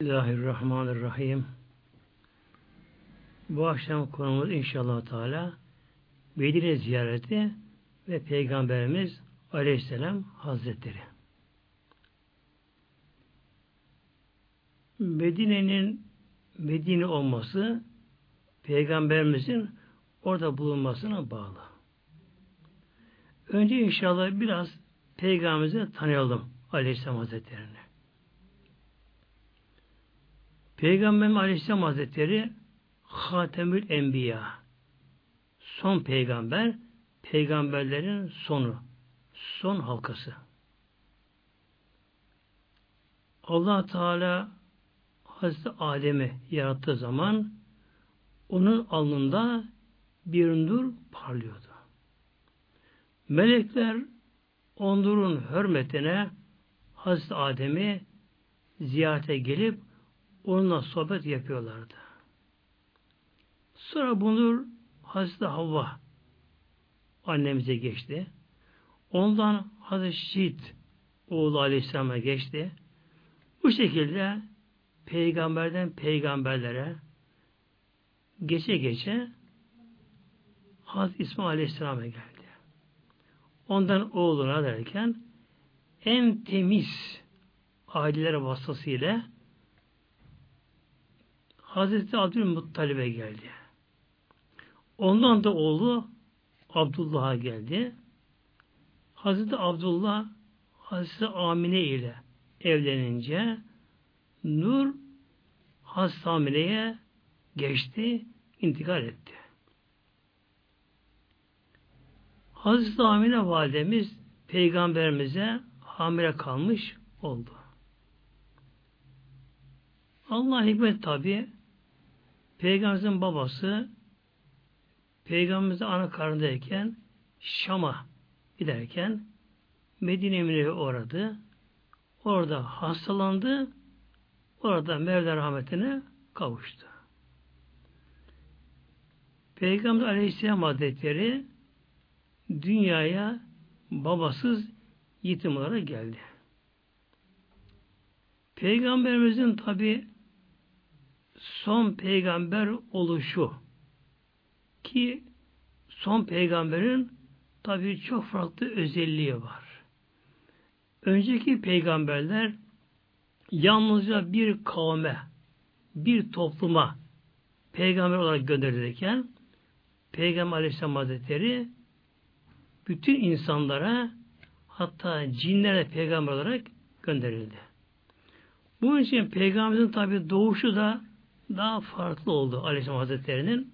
Bismillahirrahmanirrahim. Bu akşam konumuz inşallah Teala Medine ziyareti ve Peygamberimiz Aleyhisselam Hazretleri. Medine'nin Medine olması Peygamberimizin orada bulunmasına bağlı. Önce inşallah biraz Peygamberimizi tanıyalım Aleyhisselam Hazretleri'ni. Peygamber Aleyhisselam Hazretleri Hatemül Enbiya son peygamber peygamberlerin sonu son halkası. Allah Teala Hazreti Adem'i yarattığı zaman onun alnında bir nur parlıyordu. Melekler onurun hürmetine Hazreti Adem'i ziyarete gelip onunla sohbet yapıyorlardı. Sonra bunu Hazreti Havva annemize geçti. Ondan Hazreti Şiit oğlu Aleyhisselam'a geçti. Bu şekilde peygamberden peygamberlere geçe geçe Hazreti İsmail Aleyhisselam'a geldi. Ondan oğluna derken en temiz aileler vasıtasıyla Hazreti Abdülmuttalib'e geldi. Ondan da oğlu Abdullah'a geldi. Hazreti Abdullah Hazreti Amine ile evlenince Nur Hazreti Amine'ye geçti, intikal etti. Hazreti Amine validemiz peygamberimize hamile kalmış oldu. Allah hikmet tabi Peygamberimizin babası Peygamberimizin ana karnındayken Şam'a giderken Medine Münevve uğradı. Orada hastalandı. Orada Mevla rahmetine kavuştu. Peygamber Aleyhisselam Hazretleri dünyaya babasız yetim olarak geldi. Peygamberimizin tabi son peygamber oluşu ki son peygamberin tabi çok farklı özelliği var. Önceki peygamberler yalnızca bir kavme, bir topluma peygamber olarak gönderilirken Peygamber Aleyhisselam Hazretleri bütün insanlara hatta cinlere peygamber olarak gönderildi. Bunun için peygamberimizin tabi doğuşu da daha farklı oldu Aleyhisselam Hazretleri'nin.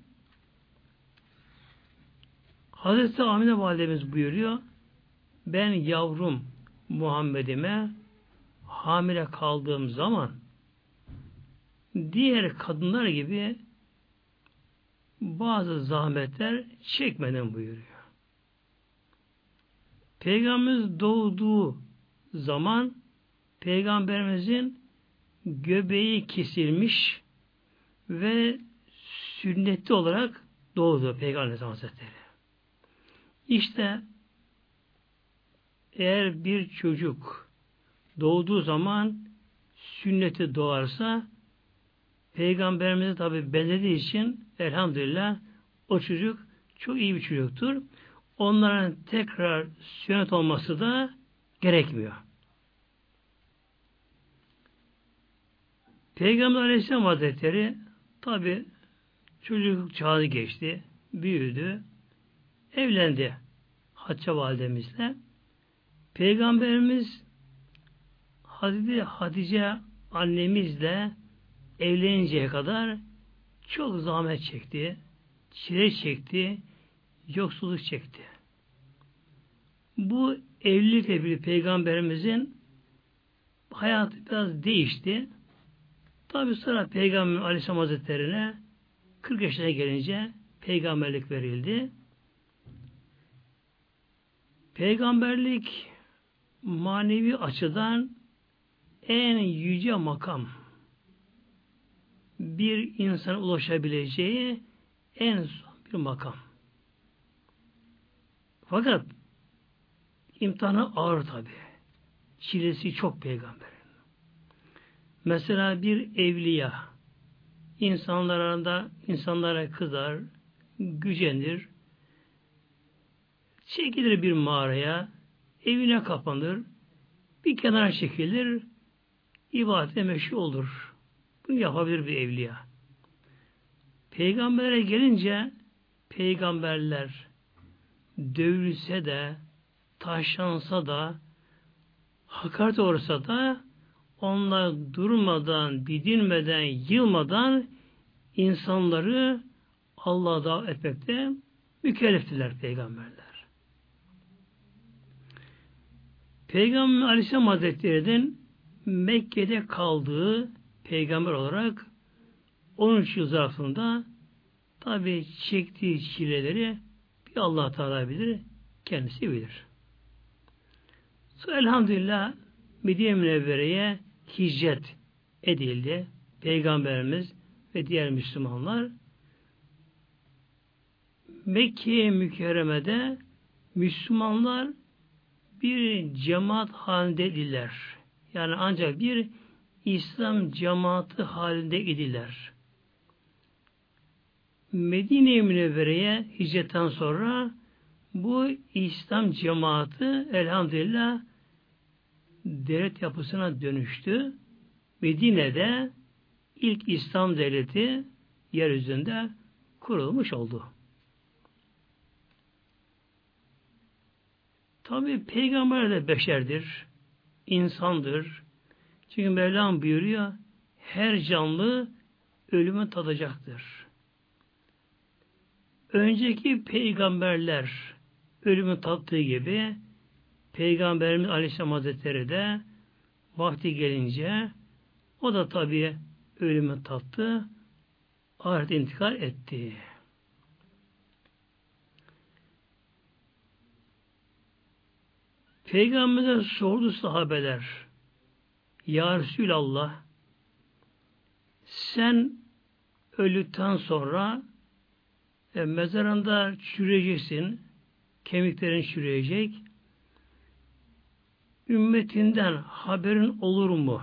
Hazreti Amine Validemiz buyuruyor, ben yavrum Muhammed'ime hamile kaldığım zaman diğer kadınlar gibi bazı zahmetler çekmeden buyuruyor. Peygamberimiz doğduğu zaman Peygamberimizin göbeği kesilmiş ve sünnetli olarak doğdu Peygamber Hazretleri. İşte eğer bir çocuk doğduğu zaman sünneti doğarsa Peygamberimize tabi benzediği için elhamdülillah o çocuk çok iyi bir çocuktur. Onların tekrar sünnet olması da gerekmiyor. Peygamber Aleyhisselam Hazretleri tabi çocuk çağı geçti, büyüdü, evlendi Hatice validemizle. Peygamberimiz Hazreti Hatice annemizle evleninceye kadar çok zahmet çekti, çile çekti, yoksulluk çekti. Bu evlilikle bir peygamberimizin hayatı biraz değişti. Tabi sonra Peygamber Aleyhisselam Hazretleri'ne 40 yaşına gelince peygamberlik verildi. Peygamberlik manevi açıdan en yüce makam. Bir insan ulaşabileceği en son bir makam. Fakat imtihanı ağır tabi. Çilesi çok peygamber. Mesela bir evliya insanlara insanlara kızar, gücenir, çekilir bir mağaraya, evine kapanır, bir kenara çekilir, ibadete meşhur olur. Bunu yapabilir bir evliya. Peygamberlere gelince peygamberler dövülse de taşlansa da hakaret olursa da onlar durmadan, didinmeden, yılmadan insanları Allah'a davet etmekte mükelleftiler peygamberler. Peygamber Aleyhisselam Hazretleri'nin Mekke'de kaldığı peygamber olarak 13 yıl zarfında tabi çektiği çileleri bir Allah Teala bilir, kendisi bilir. Sonra elhamdülillah Medine Münevvere'ye hicret edildi. Peygamberimiz ve diğer Müslümanlar Mekke mükerremede Müslümanlar bir cemaat halinde idiler. Yani ancak bir İslam cemaati halinde idiler. Medine-i Münevvere'ye hicretten sonra bu İslam cemaati elhamdülillah devlet yapısına dönüştü. Medine'de ilk İslam devleti yeryüzünde kurulmuş oldu. Tabi peygamber de beşerdir, insandır. Çünkü Mevlam buyuruyor, her canlı ölümü tadacaktır. Önceki peygamberler ölümü tattığı gibi Peygamberimiz Aleyhisselam Hazretleri de vakti gelince o da tabi ölümü tattı, ahiret intikal etti. Peygamber'e sordu sahabeler Ya Resulallah sen öldükten sonra e, mezarında çürüyeceksin kemiklerin çürüyecek ümmetinden haberin olur mu?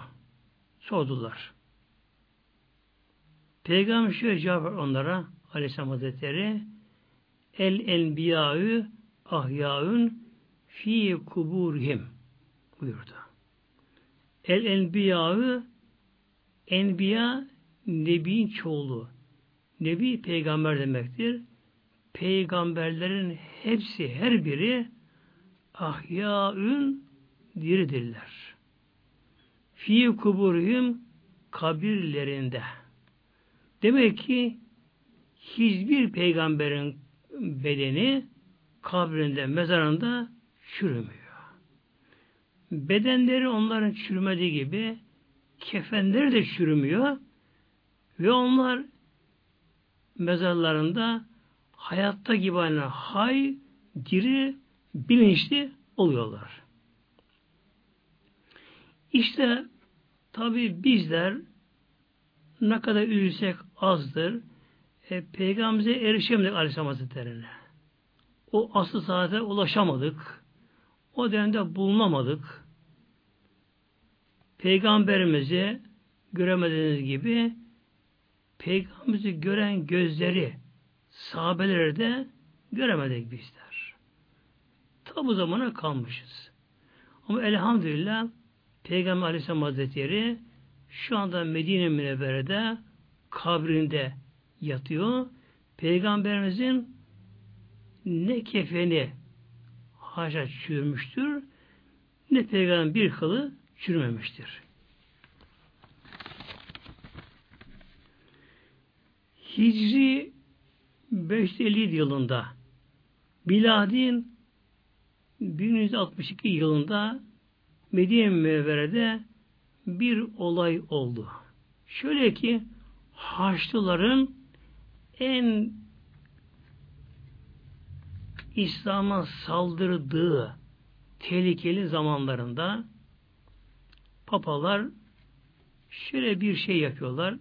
Sordular. Peygamber şöyle cevap onlara Aleyhisselam Hazretleri El enbiyâü ahyâün fi kuburihim buyurdu. El enbiyâü enbiya nebiyin çoğulu. Nebi peygamber demektir. Peygamberlerin hepsi her biri ahyaün diridirler. Fi kuburihim kabirlerinde. Demek ki hiçbir peygamberin bedeni kabrinde, mezarında çürümüyor. Bedenleri onların çürümediği gibi kefenleri de çürümüyor ve onlar mezarlarında hayatta gibi hani hay, diri, bilinçli oluyorlar. İşte tabi bizler ne kadar üzülsek azdır. E, Peygamberimize erişemedik Aleyhisselam Hazretleri'ne. O asıl saate ulaşamadık. O dönemde bulunamadık. Peygamberimizi göremediğiniz gibi Peygamberimizi gören gözleri sahabeleri de göremedik bizler. Ta bu zamana kalmışız. Ama elhamdülillah Peygamber Aleyhisselam Hazretleri şu anda Medine Münevvere'de kabrinde yatıyor. Peygamberimizin ne kefeni haşa çürümüştür ne peygamberin bir kılı çürümemiştir. Hicri 550 yılında Biladin 1162 yılında Medine Münevvere'de bir olay oldu. Şöyle ki Haçlıların en İslam'a saldırdığı tehlikeli zamanlarında papalar şöyle bir şey yapıyorlar.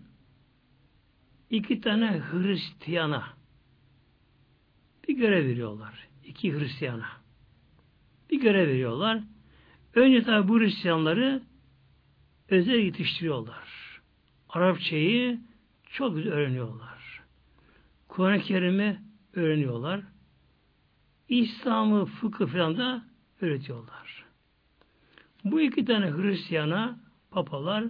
İki tane Hristiyana bir görev veriyorlar. İki Hristiyana bir görev veriyorlar. Önce tabi bu Hristiyanları özel yetiştiriyorlar. Arapçayı çok güzel öğreniyorlar. Kur'an-ı Kerim'i öğreniyorlar. İslam'ı, fıkıh falan da öğretiyorlar. Bu iki tane Hristiyana papalar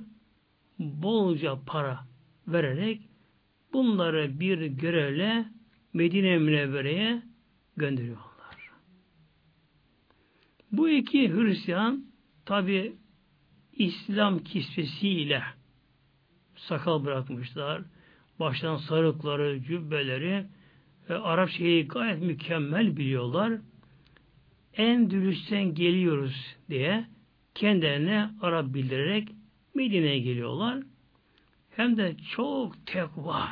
bolca para vererek bunları bir görevle Medine Münevvere'ye gönderiyorlar. Bu iki Hristiyan tabi İslam kisvesiyle sakal bırakmışlar. Baştan sarıkları, cübbeleri ve Arapçayı gayet mükemmel biliyorlar. En dürüstten geliyoruz diye kendilerine Arap bildirerek Medine'ye geliyorlar. Hem de çok tekva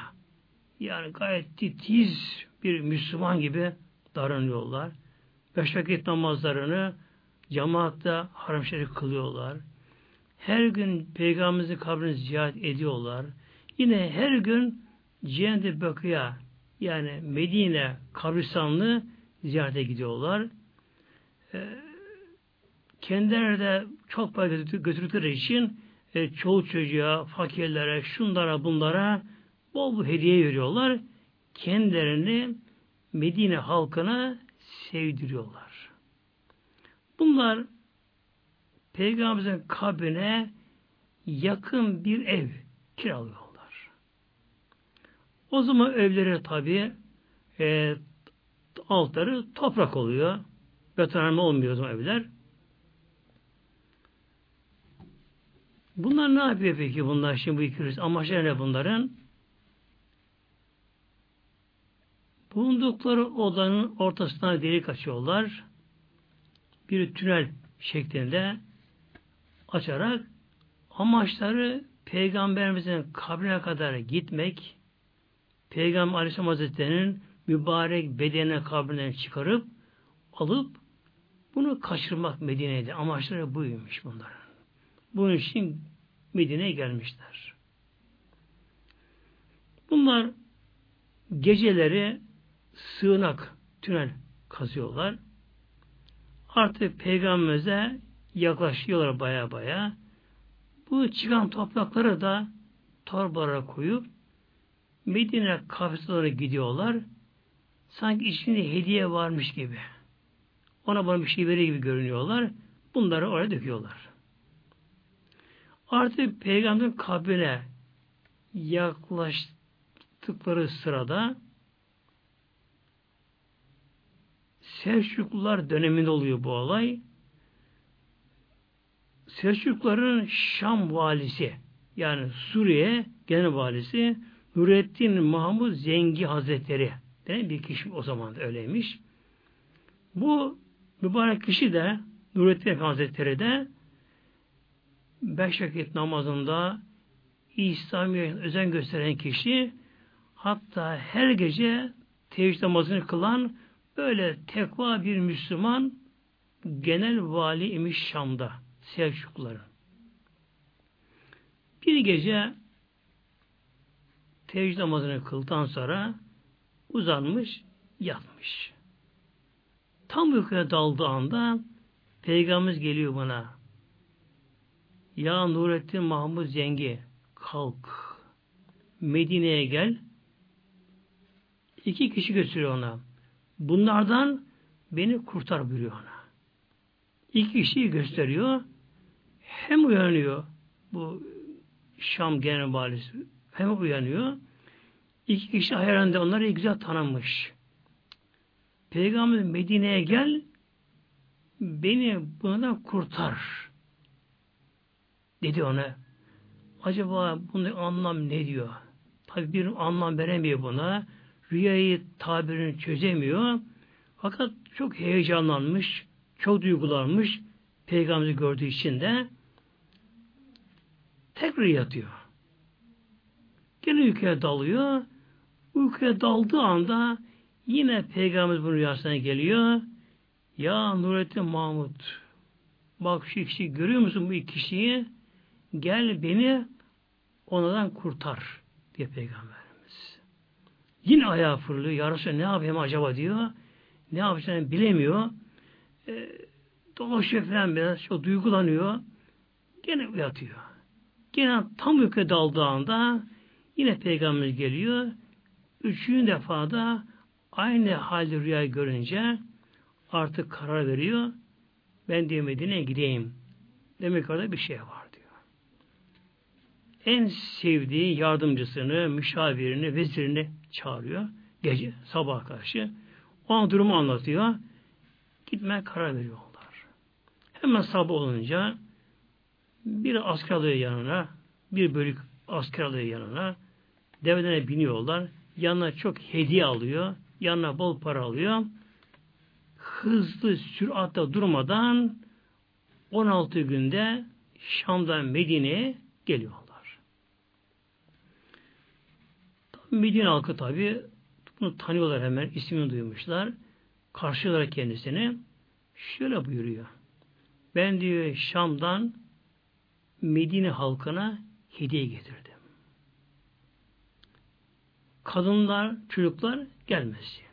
yani gayet titiz bir Müslüman gibi davranıyorlar. Beş vakit namazlarını cemaatle haram şerif kılıyorlar. Her gün Peygamberimizin kabrini ziyaret ediyorlar. Yine her gün Cennet-i Bakı'ya yani Medine kabristanlığı ziyarete gidiyorlar. Ee, kendileri de çok para götürdükleri için e, çoğu çocuğa, fakirlere, şunlara, bunlara bol bu hediye veriyorlar. Kendilerini Medine halkına sevdiriyorlar. Bunlar Peygamberimizin kabrine yakın bir ev kiralıyorlar. O zaman evleri tabi e, altları toprak oluyor. Betonarme olmuyor o zaman evler. Bunlar ne yapıyor peki bunlar şimdi bu iki amaçları ne bunların? Bulundukları odanın ortasına delik açıyorlar. Bir tünel şeklinde açarak amaçları Peygamberimizin kabrine kadar gitmek, Peygamber Aleyhisselam Hazretleri'nin mübarek bedenine kabrinden çıkarıp alıp bunu kaçırmak Medine'de. Amaçları buymuş bunların. Bunun için Medine'ye gelmişler. Bunlar geceleri sığınak, tünel kazıyorlar. Artık peygamberimize yaklaşıyorlar baya baya. Bu çıkan toprakları da torbalara koyup Medine kafesine gidiyorlar. Sanki içinde hediye varmış gibi. Ona bana bir şey verir gibi görünüyorlar. Bunları oraya döküyorlar. Artık peygamberin kabrine yaklaştıkları sırada Selçuklular döneminde oluyor bu olay. Selçukluların Şam valisi yani Suriye genel valisi Nurettin Mahmud Zengi Hazretleri denen bir kişi o zaman da öyleymiş. Bu mübarek kişi de Nurettin Hazretleri de beş vakit namazında İslamiye özen gösteren kişi hatta her gece teheccüd namazını kılan böyle tekva bir Müslüman genel vali imiş Şam'da Selçukluların. Bir gece teheccüd namazını kıldıktan sonra uzanmış, yatmış. Tam uykuya daldığı anda Peygamberimiz geliyor bana. Ya Nurettin Mahmud Zengi kalk. Medine'ye gel. İki kişi götürüyor ona. Bunlardan beni kurtar buyuruyor ona. İki kişiyi gösteriyor. Hem uyanıyor bu Şam genel valisi hem uyanıyor. İki kişi hayranında onları güzel tanımış. Peygamber Medine'ye gel beni bundan kurtar dedi ona. Acaba bunun anlam ne diyor? Tabi bir anlam veremiyor buna. Rüyayı tabirini çözemiyor. Fakat çok heyecanlanmış, çok duygulanmış peygamberi gördüğü için de tekrar yatıyor. Gene uykuya dalıyor. Uykuya daldığı anda yine peygamber bunun rüyasına geliyor. Ya Nurettin Mahmut bak şu kişiyi görüyor musun bu iki kişiyi? Gel beni onlardan kurtar diye peygamberimiz. Yine ayağa fırlıyor. Ya ne yapayım acaba diyor. Ne yapacağını bilemiyor. E, dolaşıyor falan biraz. Çok duygulanıyor. Gene yatıyor. Gene tam uykuya daldığında yine peygamberimiz geliyor. Üçüncü defa da aynı halde rüya görünce artık karar veriyor. Ben diyor Medine'ye gideyim. Demek orada bir şey var. En sevdiği yardımcısını, müşavirini, vezirini çağırıyor. Gece, sabah karşı. O durumu anlatıyor. Gitmeye karar veriyorlar. Hemen sabah olunca bir asker alıyor yanına, bir bölük asker alıyor yanına, develerine biniyorlar, yanına çok hediye alıyor, yanına bol para alıyor, hızlı süratle durmadan 16 günde Şam'dan Medine'ye geliyorlar. Medine halkı tabi bunu tanıyorlar hemen, ismini duymuşlar. Karşılıyorlar kendisini. Şöyle buyuruyor. Ben diyor Şam'dan Medine halkına hediye getirdim. Kadınlar, çocuklar gelmesin.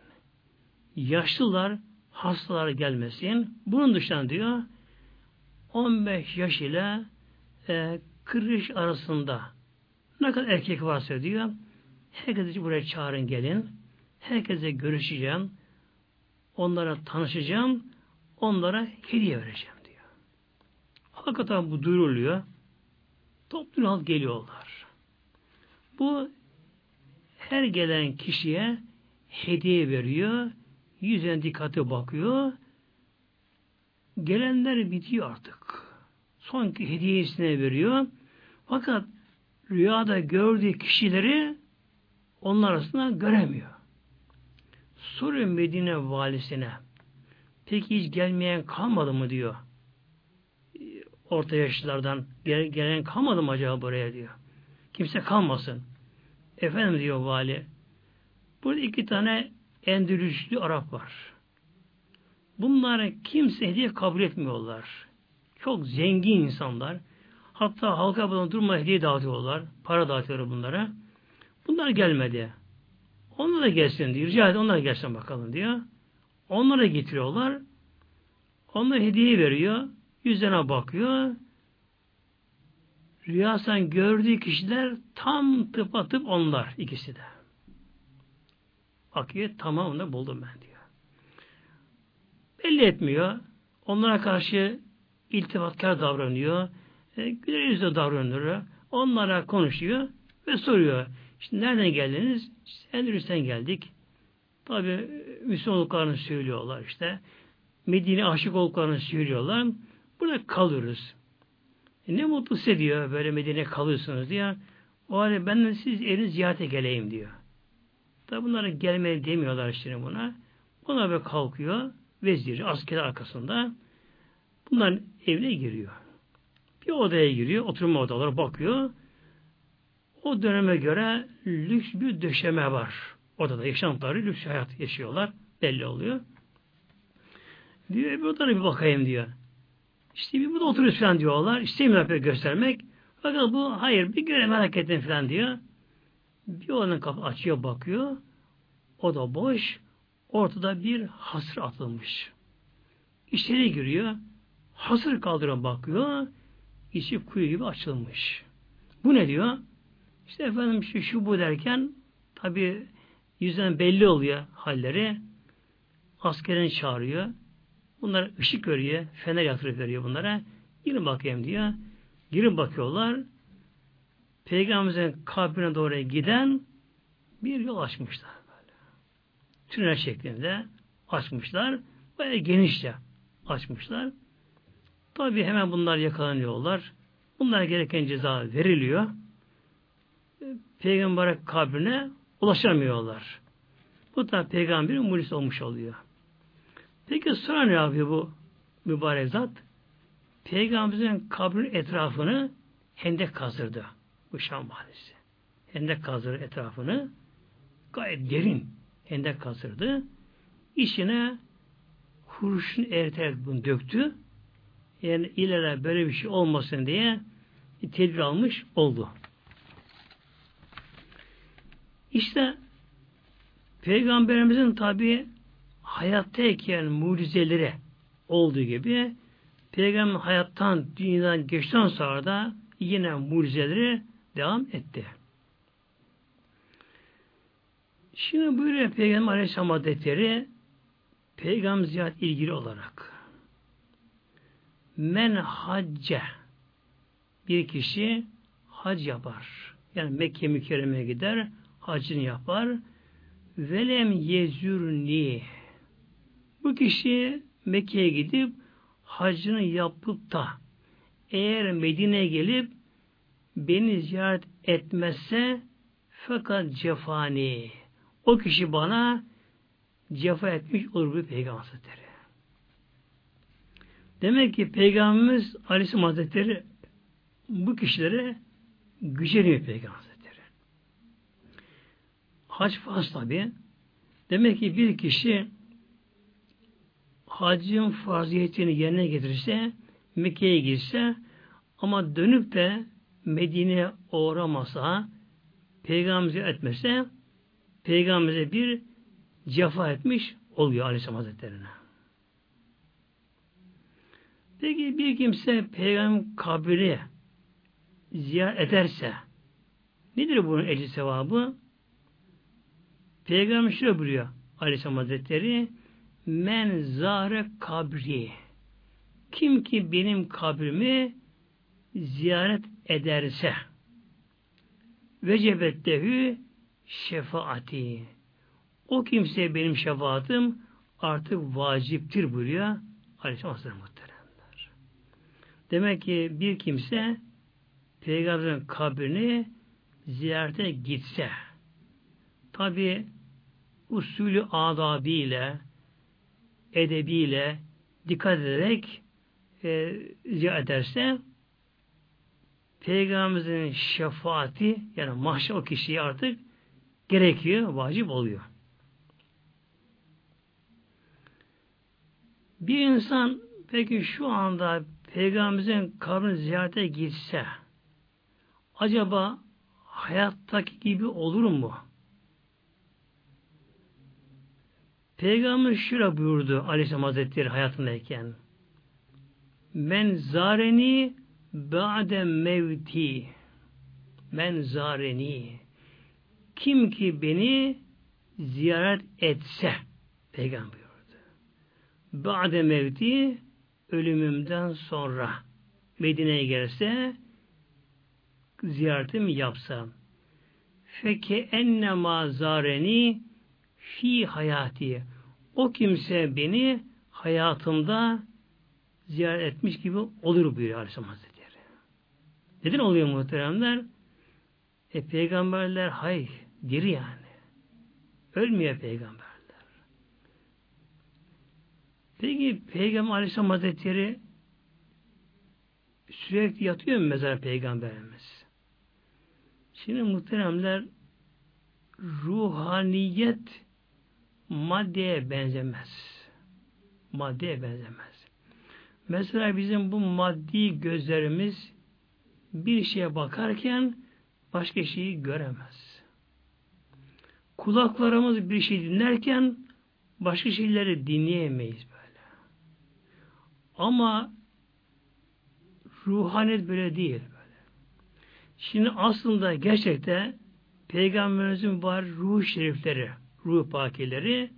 Yaşlılar, hastalar gelmesin. Bunun dışında diyor 15 yaş ile e, 40 yaş arasında ne kadar erkek varsa diyor herkesi buraya çağırın gelin. Herkese görüşeceğim. Onlara tanışacağım. Onlara hediye vereceğim diyor. Hakikaten bu duyuruluyor. Toplum halk geliyorlar. Bu her gelen kişiye hediye veriyor. Yüzüne dikkate bakıyor. Gelenler bitiyor artık. Son hediyesine veriyor. Fakat rüyada gördüğü kişileri onlar arasında göremiyor. Soruyor Medine valisine. Peki hiç gelmeyen kalmadı mı diyor. Orta yaşlılardan gelen kalmadı mı acaba buraya diyor. Kimse kalmasın. Efendim diyor vali. Burada iki tane Endülüslü Arap var. Bunları kimse hediye kabul etmiyorlar. Çok zengin insanlar. Hatta halka bundan durma hediye dağıtıyorlar. Para dağıtıyorlar bunlara. Bunlar gelmedi. Onlar da gelsin diyor. Rica edin onlar gelsin bakalım diyor. Onlara getiriyorlar. Onlar hediye veriyor. Yüzlerine bakıyor. Rüyasan gördüğü kişiler tam tıpatıp onlar ikisi de. Bakıyor tamam onu buldum ben diyor. Belli etmiyor. Onlara karşı iltifatkar davranıyor. E, güler yüzle davranıyor. Onlara konuşuyor ve soruyor. İşte nereden geldiniz? İşte Endülüs'ten geldik. Tabi Müslüman olduklarını söylüyorlar işte. Medine aşık olduklarını söylüyorlar. Burada kalıyoruz. E ne mutlu size diyor böyle Medine kalıyorsunuz diyor. O halde ben de siz evini ziyarete geleyim diyor. Tabi bunlara gelmeye demiyorlar işte buna. Buna böyle kalkıyor. Vezir, asker arkasında. Bunların evine giriyor. Bir odaya giriyor. Oturma odaları bakıyor. O döneme göre lüks bir döşeme var. Odada yaşantıları lüks hayat yaşıyorlar. Belli oluyor. Diyor bir odana bir bakayım diyor. İşte bir burada oturuyoruz falan diyorlar. İstemiyor pek göstermek. Fakat bu hayır bir göre merak ettim falan diyor. Bir odanın kapı açıyor bakıyor. O da boş. Ortada bir hasır atılmış. İçeri giriyor. Hasır kaldırıyor bakıyor. İçi kuyu gibi açılmış. Bu ne diyor? İşte efendim şu, şu bu derken tabi yüzden belli oluyor halleri. Askerini çağırıyor. Bunlar ışık görüyor. Fener yatırıp veriyor bunlara. Girin bakayım diyor. Girin bakıyorlar. Peygamberimizin kabrine doğru giden bir yol açmışlar. Böyle. Tünel şeklinde açmışlar. Baya genişçe açmışlar. Tabi hemen bunlar yakalanıyorlar. Bunlara gereken ceza veriliyor. Peygamber kabrine ulaşamıyorlar. Bu da peygamberin mucize olmuş oluyor. Peki sonra ne yapıyor bu mübarek zat? Peygamberimizin kabrinin etrafını hendek kazdırdı. Bu Şam mahallesi. Hendek kazdırdı etrafını. Gayet derin hendek kazdırdı. İçine kurşun eriterek bunu döktü. Yani ileride böyle bir şey olmasın diye tedbir almış oldu. İşte Peygamberimizin tabi hayattayken mucizeleri olduğu gibi Peygamber hayattan, dünyadan geçten sonra da yine mucizeleri devam etti. Şimdi buyuruyor Peygamber Aleyhisselam Hazretleri Peygamber ziyaret ilgili olarak men hacce bir kişi hac yapar. Yani Mekke mükerremeye gider, hacını yapar. Velem yezürni bu kişi Mekke'ye gidip hacını yapıp da eğer Medine'ye gelip beni ziyaret etmezse fakat cefani o kişi bana cefa etmiş olur bu Peygamber Hazretleri. Demek ki Peygamberimiz Aleyhisselam Hazretleri bu kişilere güceniyor Peygamber. Hac farz tabi. Demek ki bir kişi hacın farziyetini yerine getirirse, Mekke'ye girse ama dönüp de Medine'ye uğramasa, Peygamber'i etmese, Peygamber'e bir cefa etmiş oluyor Aleyhisselam Hazretleri'ne. Peki bir kimse Peygamber kabri ziyaret ederse nedir bunun ecri sevabı? Peygamber şöyle buyuruyor Aleyhisselam Hazretleri Men zare kabri kim ki benim kabrimi ziyaret ederse vecebettehu şefaati o kimseye benim şefaatim artık vaciptir buyuruyor Aleyhisselam Hazretleri muhteremler. Demek ki bir kimse Peygamberin kabrini ziyarete gitse tabi usulü adabiyle edebiyle dikkat ederek e, ziyaret ederse Peygamberimizin şefaati yani mahşer o kişiye artık gerekiyor, vacip oluyor. Bir insan peki şu anda Peygamberimizin kabrini ziyarete gitse acaba hayattaki gibi olur mu? Peygamber şöyle buyurdu Aleyhisselam Hazretleri hayatındayken. Men zareni ba'de mevti men zareni kim ki beni ziyaret etse Peygamber buyurdu. Ba'de mevti ölümümden sonra Medine'ye gelse ziyaretimi yapsam feke ennema zareni fi hayati o kimse beni hayatımda ziyaret etmiş gibi olur buyuruyor Aleyhisselam Hazretleri. Neden oluyor muhteremler? E peygamberler hay diri yani. Ölmüyor peygamberler. Peki Peygamber Aleyhisselam Hazretleri sürekli yatıyor mu mezar peygamberimiz? Şimdi muhteremler ruhaniyet maddeye benzemez. Maddeye benzemez. Mesela bizim bu maddi gözlerimiz bir şeye bakarken başka şeyi göremez. Kulaklarımız bir şey dinlerken başka şeyleri dinleyemeyiz böyle. Ama ruhanet böyle değil böyle. Şimdi aslında gerçekte Peygamberimizin var ruh şerifleri, ruh pakileri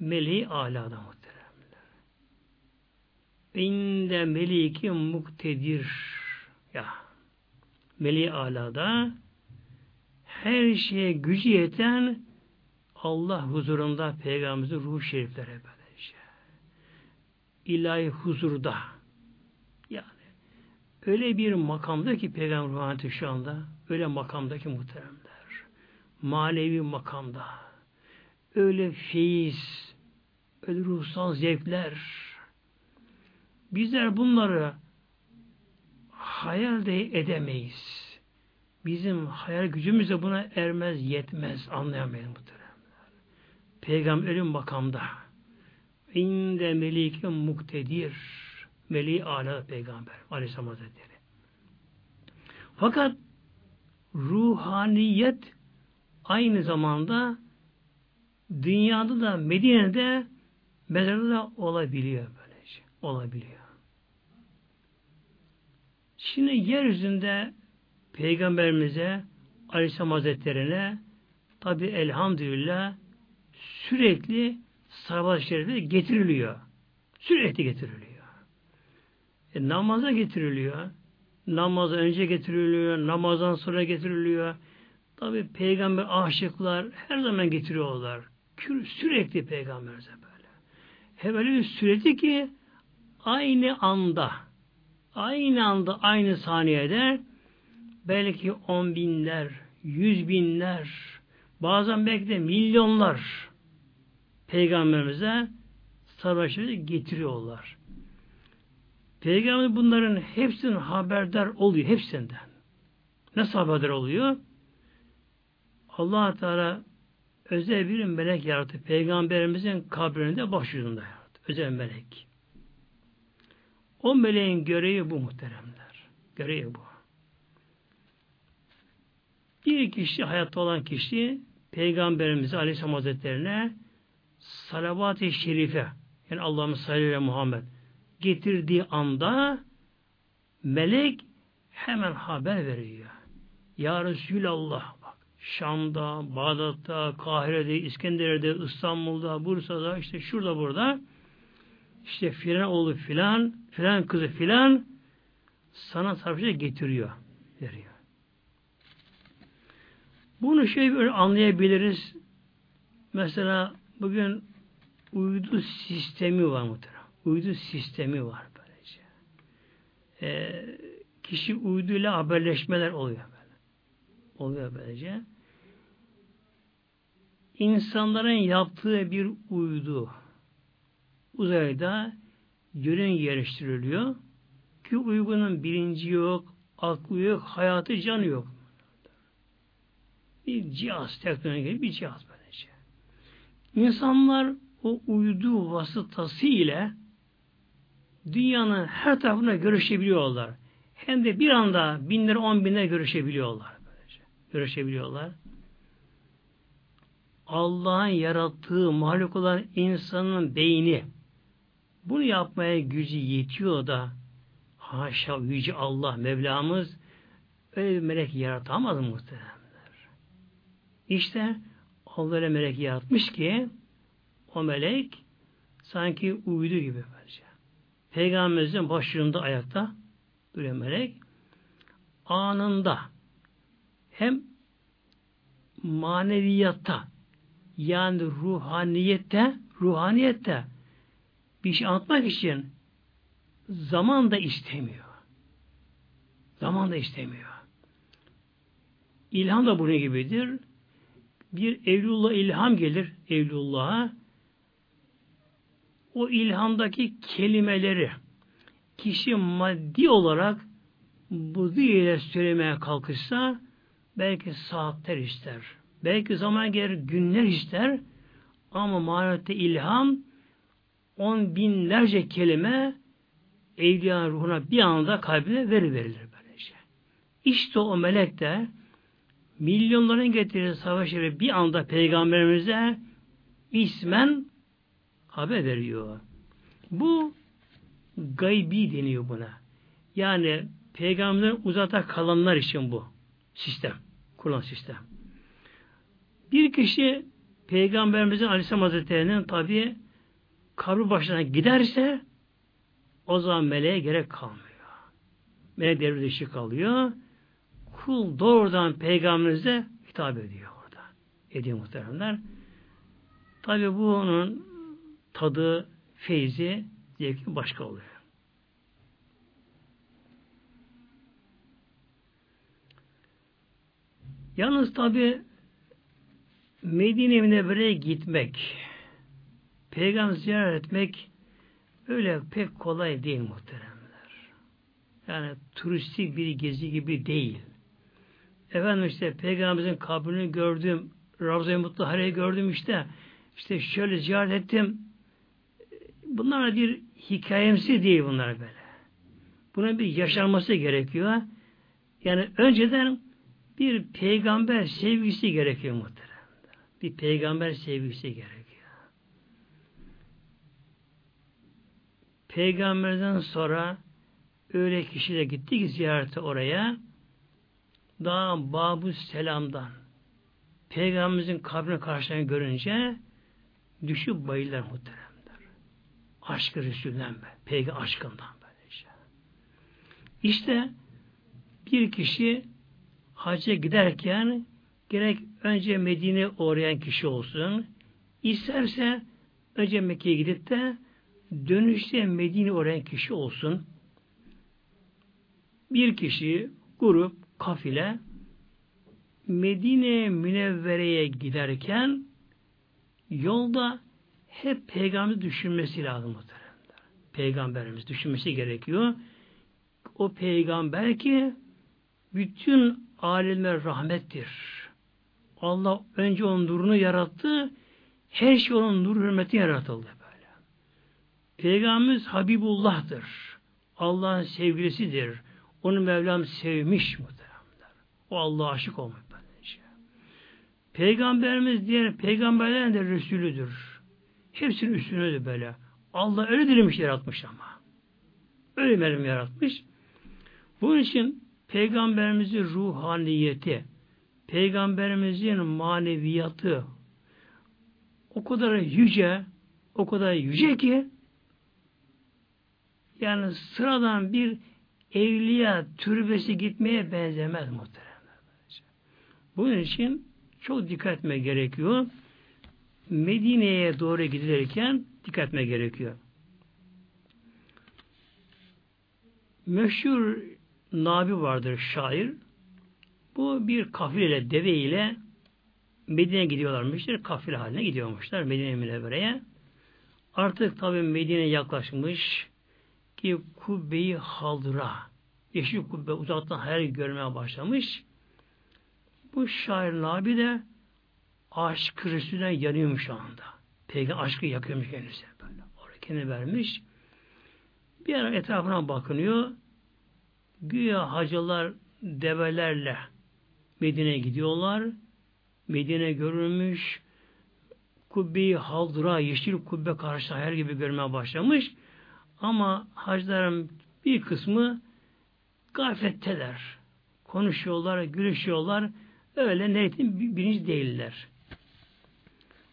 meleği alada muhteremler. İnde meliki muktedir ya meleği alada her şeye gücü yeten Allah huzurunda Peygamberimizin ruh şerifleri böylece. İlahi huzurda yani öyle bir makamda ki Peygamber ruhaniyeti şu anda öyle makamdaki muhteremler manevi makamda öyle feyiz öyle ruhsal zevkler bizler bunları hayal de edemeyiz. Bizim hayal gücümüz de buna ermez, yetmez, anlayamayız muhteremler. Peygamber ölüm makamda. İnde melike muktedir. Meleği ala peygamber. Aleyhisselam Hazretleri. Fakat ruhaniyet aynı zamanda dünyada da Medine'de mezarda da olabiliyor böylece. Olabiliyor. Şimdi yeryüzünde Peygamberimize Aleyhisselam Hazretleri'ne tabi elhamdülillah sürekli sahabat şerifi getiriliyor. Sürekli getiriliyor. E, namaza getiriliyor. Namaza önce getiriliyor. Namazdan sonra getiriliyor. Tabi peygamber aşıklar her zaman getiriyorlar. Sürekli peygamberimize böyle. Hem öyle bir sürekli ki aynı anda aynı anda aynı saniyede belki on binler, yüz binler, bazen belki de milyonlar peygamberimize savaşları getiriyorlar. Peygamber bunların hepsinin haberdar oluyor, hepsinden. Nasıl haberdar oluyor? allah Teala özel bir melek yarattı. Peygamberimizin kabrinde başucunda yarattı. Özel melek. O meleğin görevi bu muhteremler. Görevi bu. Bir kişi, hayatta olan kişi Peygamberimiz Aleyhisselam Hazretlerine salavat-ı şerife yani Allah'ın sallallahu Muhammed getirdiği anda melek hemen haber veriyor. Ya Resulallah Şam'da, Bağdat'ta, Kahire'de, İskenderiye'de, İstanbul'da, Bursa'da, işte şurada burada işte filan oğlu filan, filan kızı filan sana sarfıca getiriyor. Veriyor. Bunu şey böyle anlayabiliriz. Mesela bugün uydu sistemi var muhtemelen. Uydu sistemi var böylece. Ee, kişi uyduyla haberleşmeler oluyor böyle. Oluyor böylece. İnsanların yaptığı bir uydu uzayda yön yerleştiriliyor ki uygunun bilinci yok, aklı yok, hayatı canı yok. Bir cihaz, teknoloji bir cihaz böylece. İnsanlar o uydu vasıtası ile dünyanın her tarafına görüşebiliyorlar. Hem de bir anda binler, on binler görüşebiliyorlar. Böylece. Görüşebiliyorlar. Allah'ın yarattığı mahluk olan insanın beyni bunu yapmaya gücü yetiyor da haşa yüce Allah Mevlamız öyle bir melek yaratamaz muhteremler. İşte Allah öyle melek yaratmış ki o melek sanki uyudu gibi bence. Peygamberimizin başlığında ayakta duruyor melek. Anında hem maneviyatta yani ruhaniyette ruhaniyette bir şey anlatmak için zaman da istemiyor. Zaman da istemiyor. İlham da bunun gibidir. Bir Evlullah ilham gelir Evlullah'a. O ilhamdaki kelimeleri kişi maddi olarak bu ile söylemeye kalkışsa belki saatler ister. Belki zaman gelir günler ister ama manette ilham on binlerce kelime evliya ruhuna bir anda kalbine veri verilir böylece. İşte o melek de milyonların getirdiği savaşları bir anda peygamberimize ismen haber veriyor. Bu gaybi deniyor buna. Yani peygamberden uzata kalanlar için bu sistem. Kurulan sistem. Bir kişi Peygamberimizin Aleyhisselam Hazretleri'nin tabi kabri başına giderse o zaman meleğe gerek kalmıyor. Melek devre dışı kalıyor. Kul doğrudan peygamberimize hitap ediyor orada. Ediyor muhteremler. Tabi bu onun tadı, feyzi, zevki başka oluyor. Yalnız tabi Medine Münevvere'ye gitmek, peygamber ziyaret etmek öyle pek kolay değil muhteremler. Yani turistik bir gezi gibi değil. Efendim işte peygamberimizin kabrini gördüm, Ravza-i Mutlahare'yi gördüm işte, işte şöyle ziyaret ettim. Bunlar bir hikayemsi değil bunlar böyle. Buna bir yaşanması gerekiyor. Yani önceden bir peygamber sevgisi gerekiyor muhtemelen bir peygamber sevgisi gerekiyor. Peygamberden sonra öyle kişi de gitti ziyarete oraya daha Babu Selam'dan Peygamberimizin kabrine karşılarını görünce düşüp bayılır muhteremler. Aşkı Resul'den be. Peygamber aşkından böyle işte. İşte bir kişi hacca giderken gerek önce Medine uğrayan kişi olsun, isterse önce Mekke'ye gidip de dönüşte Medine uğrayan kişi olsun. Bir kişi, grup, kafile Medine Münevvere'ye giderken yolda hep peygamber düşünmesi lazım. Peygamberimiz düşünmesi gerekiyor. O peygamber ki bütün alemler rahmettir. Allah önce onun nurunu yarattı. Her şey onun nur hürmeti yaratıldı böyle. Peygamberimiz Habibullah'tır. Allah'ın sevgilisidir. Onu Mevlam sevmiş muhtemelen. O Allah'a aşık olmak böylece. Peygamberimiz diğer peygamberlerin de Resulüdür. Hepsinin üstünüdür böyle. Allah öyle dilemiş yaratmış ama. Öyle Mevlam yaratmış. Bunun için Peygamberimizin ruhaniyeti, Peygamberimizin maneviyatı o kadar yüce, o kadar yüce ki yani sıradan bir evliya türbesi gitmeye benzemez muhteremler. Bunun için çok dikkat etme gerekiyor. Medine'ye doğru gidilirken dikkat etme gerekiyor. Meşhur Nabi vardır şair. Bu bir kafileyle, deve ile Medine'ye gidiyorlarmıştır. Kafile haline gidiyormuşlar Medine Münevvere'ye. Artık tabi Medine yaklaşmış ki kubbeyi haldıra yeşil kubbe uzaktan hayal görmeye başlamış. Bu şair Nabi de aşk Resulüne yanıyormuş şu anda. Peygamber aşkı yakıyormuş kendisi. Böyle. Oraya kendini vermiş. Bir ara etrafına bakınıyor. Güya hacılar develerle Medine'ye gidiyorlar. Medine görülmüş. Kubbeyi haldıra, yeşil kubbe karşı hayal gibi görmeye başlamış. Ama hacıların bir kısmı gafletteler. Konuşuyorlar, gülüşüyorlar. Öyle neretin birinci değiller.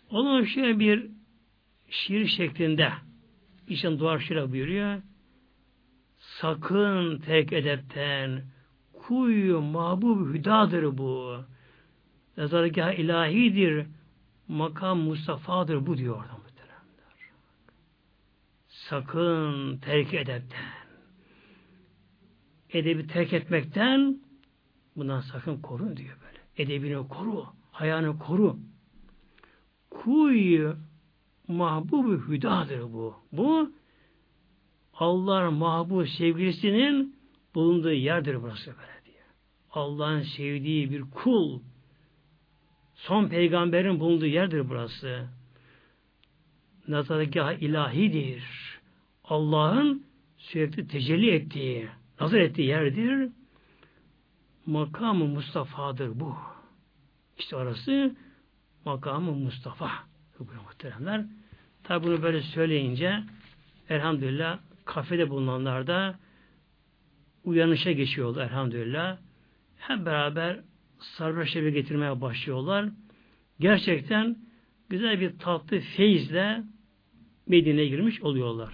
Onun şöyle bir şiir şeklinde için duvar şöyle buyuruyor. Sakın terk edepten kuyu mahbub hüdadır bu. Nazargah ilahidir. Makam Mustafa'dır bu diyor orada muhteremler. Sakın terk edepten. Edebi terk etmekten bundan sakın korun diyor böyle. Edebini koru, hayanı koru. Kuyu mahbubu hüdadır bu. Bu Allah'ın mahbub sevgilisinin bulunduğu yerdir burası böyle. Allah'ın sevdiği bir kul, son peygamberin bulunduğu yerdir burası. Nazargah ilahidir. Allah'ın sürekli tecelli ettiği, nazar ettiği yerdir. Makamı Mustafa'dır bu. İşte orası makamı Mustafa. Bu muhteremler. Tabi bunu böyle söyleyince elhamdülillah kafede bulunanlar da uyanışa geçiyorlar elhamdülillah. Hep beraber sarhoş evi getirmeye başlıyorlar. Gerçekten güzel bir tatlı feyizle Medine'ye girmiş oluyorlar.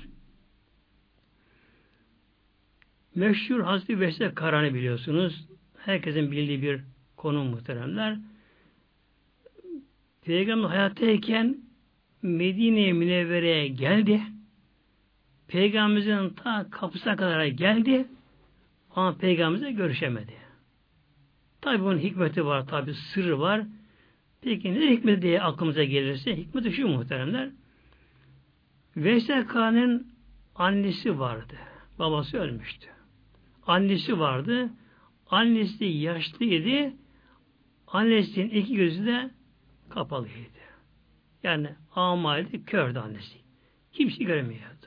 Meşhur Hazreti Veysel Karani biliyorsunuz. Herkesin bildiği bir konu muhteremler. Peygamber hayattayken Medine-i Münevvere'ye geldi. Peygamberimizin ta kapısına kadar geldi. Ama Peygamberimizle görüşemedi. Tabi bunun hikmeti var, tabi sırrı var. Peki ne hikmeti diye aklımıza gelirse, hikmeti şu muhteremler. Veysel annesi vardı. Babası ölmüştü. Annesi vardı. Annesi yaşlıydı. Annesinin iki gözü de kapalıydı. Yani amaydı, kördü annesi. Kimse göremiyordu.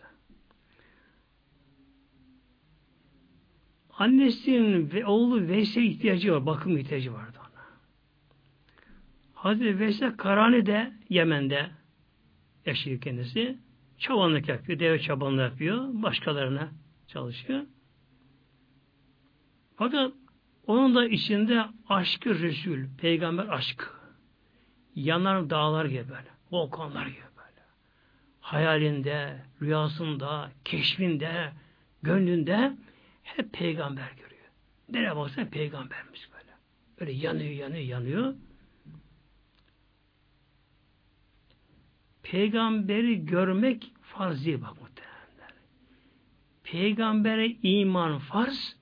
Annesinin ve oğlu Veysel ihtiyacı var, bakım ihtiyacı vardı ona. Hazreti Veysel Karani de Yemen'de yaşıyor kendisi. Çobanlık yapıyor, deve çobanlığı yapıyor, başkalarına çalışıyor. Fakat onun da içinde aşkı Resul, peygamber aşkı. Yanar dağlar gibi böyle, volkanlar gibi böyle. Hayalinde, rüyasında, keşfinde, gönlünde hep peygamber görüyor. Nereye baksan peygambermiş böyle. Öyle yanıyor, yanıyor, yanıyor. Peygamberi görmek farz değil bak muhtemelen. Peygambere iman farz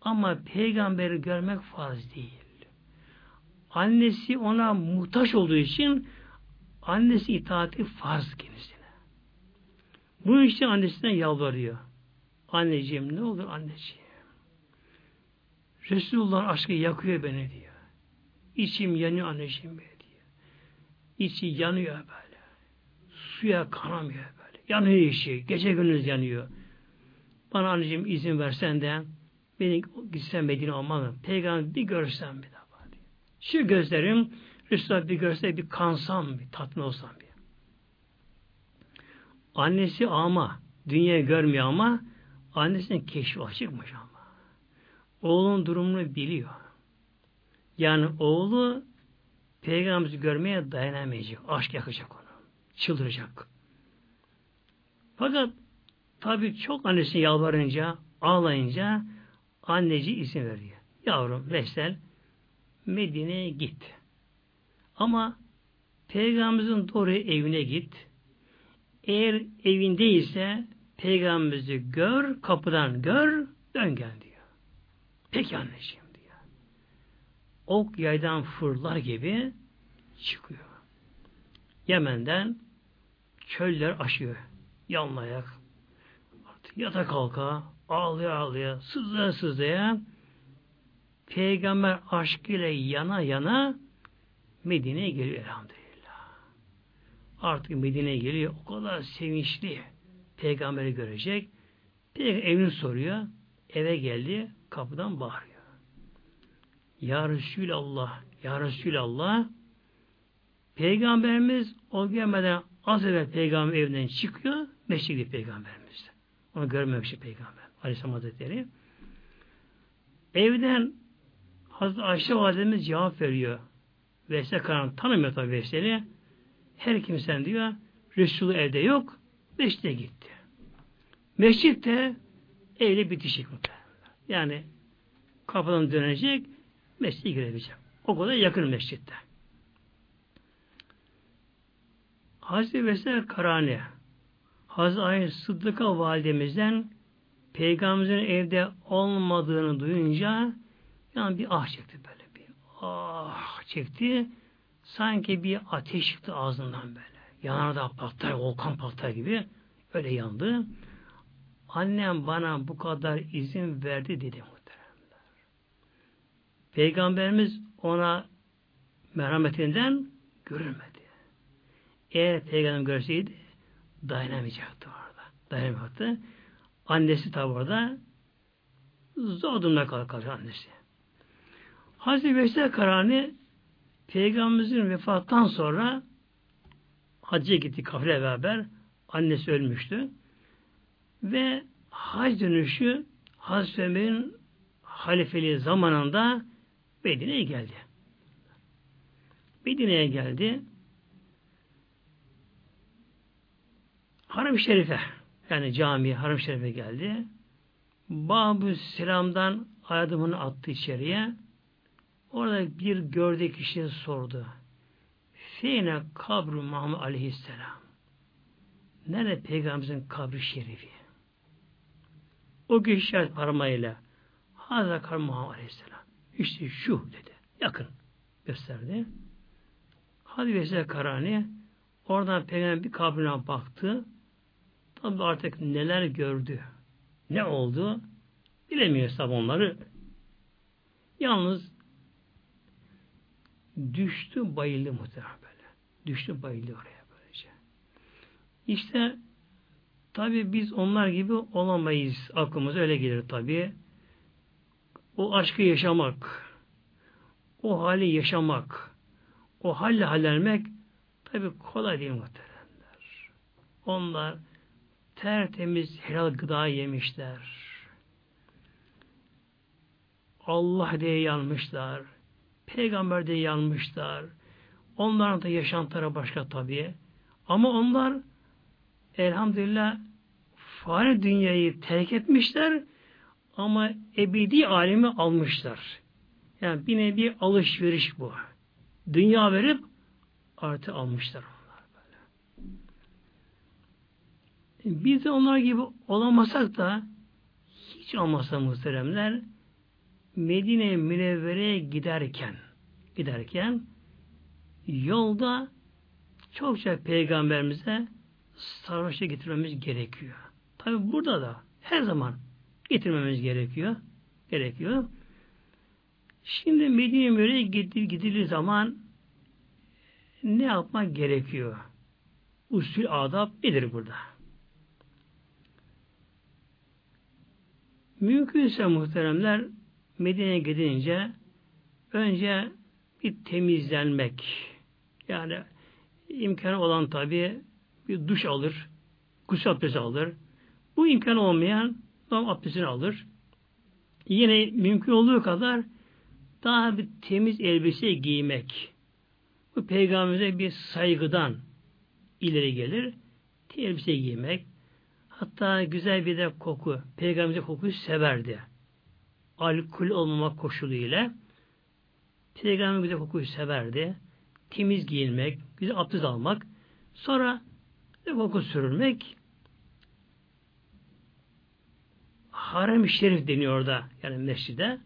ama peygamberi görmek farz değil. Annesi ona muhtaç olduğu için annesi itaati farz kendisine. Bu için annesine yalvarıyor. Anneciğim ne olur anneciğim. Resulullah aşkı yakıyor beni diyor. İçim yanıyor anneciğim diyor. İçi yanıyor böyle. Suya kanamıyor böyle. Yanıyor işi. Gece gündüz yanıyor. Bana anneciğim izin versen de beni gitsem Medine olmalı. Peygamber bir görsem bir daha diyor. Şu gözlerim Resulullah bir görse bir kansam, bir tatmin olsam bir. Annesi ama dünya görmüyor ama annesinin keşfi açıkmış ama. Oğlun durumunu biliyor. Yani oğlu Peygamberimizi görmeye dayanamayacak. Aşk yakacak onu. Çıldıracak. Fakat tabi çok annesi yalvarınca, ağlayınca anneci izin veriyor. Yavrum Veysel Medine'ye git. Ama Peygamberimizin doğru evine git. Eğer evindeyse Peygamberimizi gör, kapıdan gör, dön gel diyor. Peki anneciğim diyor. Ok yaydan fırlar gibi çıkıyor. Yemen'den çöller aşıyor. Yanlayak. Artık yata kalka, ağlaya ağlaya, sızlaya sızlaya peygamber aşkıyla yana yana Medine'ye geliyor elhamdülillah. Artık Medine'ye geliyor. O kadar sevinçli. Peygamberi görecek. Peygamber evini soruyor. Eve geldi. Kapıdan bağırıyor. Ya Resulallah, Ya Resulallah Peygamberimiz o gelmeden az evvel peygamber evinden çıkıyor. Meşrikli peygamberimiz. Onu görmemiş peygamber. Aleyhisselam Hazretleri. Evden Hazreti Ayşe validemiz cevap veriyor. Veysel Karan tanımıyor tabi Veysel'i. Her kimsen diyor Resulü evde yok. Meşrik'te gitti. Meşrik'te evle bitişik. Yani kapıdan dönecek mescide girebilecek. O kadar yakın mescitte. Hazreti Veysel Karani Hazreti Ayşe Sıddıka validemizden Peygamberimizin evde olmadığını duyunca yani bir ah çekti böyle bir ah çekti. Sanki bir ateş çıktı ağzından böyle. Yanardağ patlar, volkan patlar gibi öyle yandı. Annem bana bu kadar izin verdi dedi muhteremler. Peygamberimiz ona merhametinden görülmedi. Eğer peygamber görseydi dayanamayacaktı orada. Dayanamayacaktı. Annesi tabi orada zor durumda kalkar annesi. Hazreti Veysel Karani Peygamberimizin vefattan sonra hacca gitti kafile beraber. Annesi ölmüştü. Ve hac dönüşü Hazreti Ömer'in halifeliği zamanında Medine'ye geldi. Medine'ye geldi. Haram-ı Şerife yani cami Haram-ı Şerife geldi. Babü Selam'dan adımını attı içeriye. Orada bir gördüğü kişi sordu. Feyne kabru Muhammed Aleyhisselam. Nerede Peygamberimizin kabri şerifi? O gün işaret parmağıyla Hazreti kabri Muhammed Aleyhisselam. İşte şu dedi. Yakın gösterdi. Hadi Veysel Karani oradan Peygamber bir kabrine baktı. Tabi artık neler gördü. Ne oldu? Bilemiyor tabi onları. Yalnız düştü bayıldı muhtemelen. Düştü bayıldı oraya böylece. İşte tabi biz onlar gibi olamayız. Aklımız öyle gelir tabi. O aşkı yaşamak, o hali yaşamak, o halle hallenmek tabi kolay değil muhteremler. Onlar tertemiz helal gıda yemişler. Allah diye yanmışlar. Peygamber diye yanmışlar. Onların da yaşantıları başka tabii. Ama onlar elhamdülillah fani dünyayı terk etmişler ama ebedi alemi almışlar. Yani bir nevi alışveriş bu. Dünya verip artı almışlar onlar böyle. Biz de onlar gibi olamasak da hiç olmasa muhteremler Medine Münevvere'ye giderken giderken yolda çokça peygamberimize sarhoşa getirmemiz gerekiyor. Tabi burada da her zaman getirmemiz gerekiyor. Gerekiyor. Şimdi Medine Münevvere'ye gidilir zaman ne yapmak gerekiyor? Usul adab nedir burada? Mümkünse muhteremler Medine'ye gidince önce bir temizlenmek. Yani imkanı olan tabi bir duş alır, gusül abdesti alır. Bu imkan olmayan tam abdestini alır. Yine mümkün olduğu kadar daha bir temiz elbise giymek. Bu peygamberimize bir saygıdan ileri gelir. Elbise giymek. Hatta güzel bir de koku. Peygamberimize kokuyu severdi. Alkol olmamak koşuluyla Peygamber kokuyu severdi. Temiz giyinmek, güzel abdest almak. Sonra koku sürülmek. Harem-i Şerif deniyor orada. Yani mescide.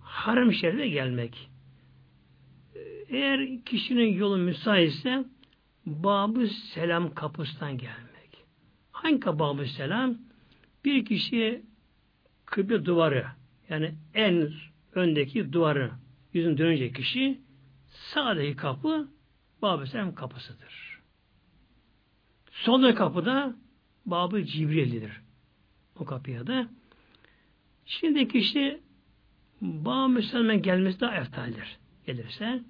Harem-i Şerif'e gelmek. Eğer kişinin yolu müsaitse Babı Selam kapısından gelmek. Hangi Babı Selam? Bir kişi kıble duvarı yani en öndeki duvarı yüzün dönecek kişi sağdaki kapı Babı Selam kapısıdır. Soldaki kapıda Babı Cibril'dir. O kapıya da. Şimdi kişi Babı Selam'a gelmesi daha eftaldir. Gelirse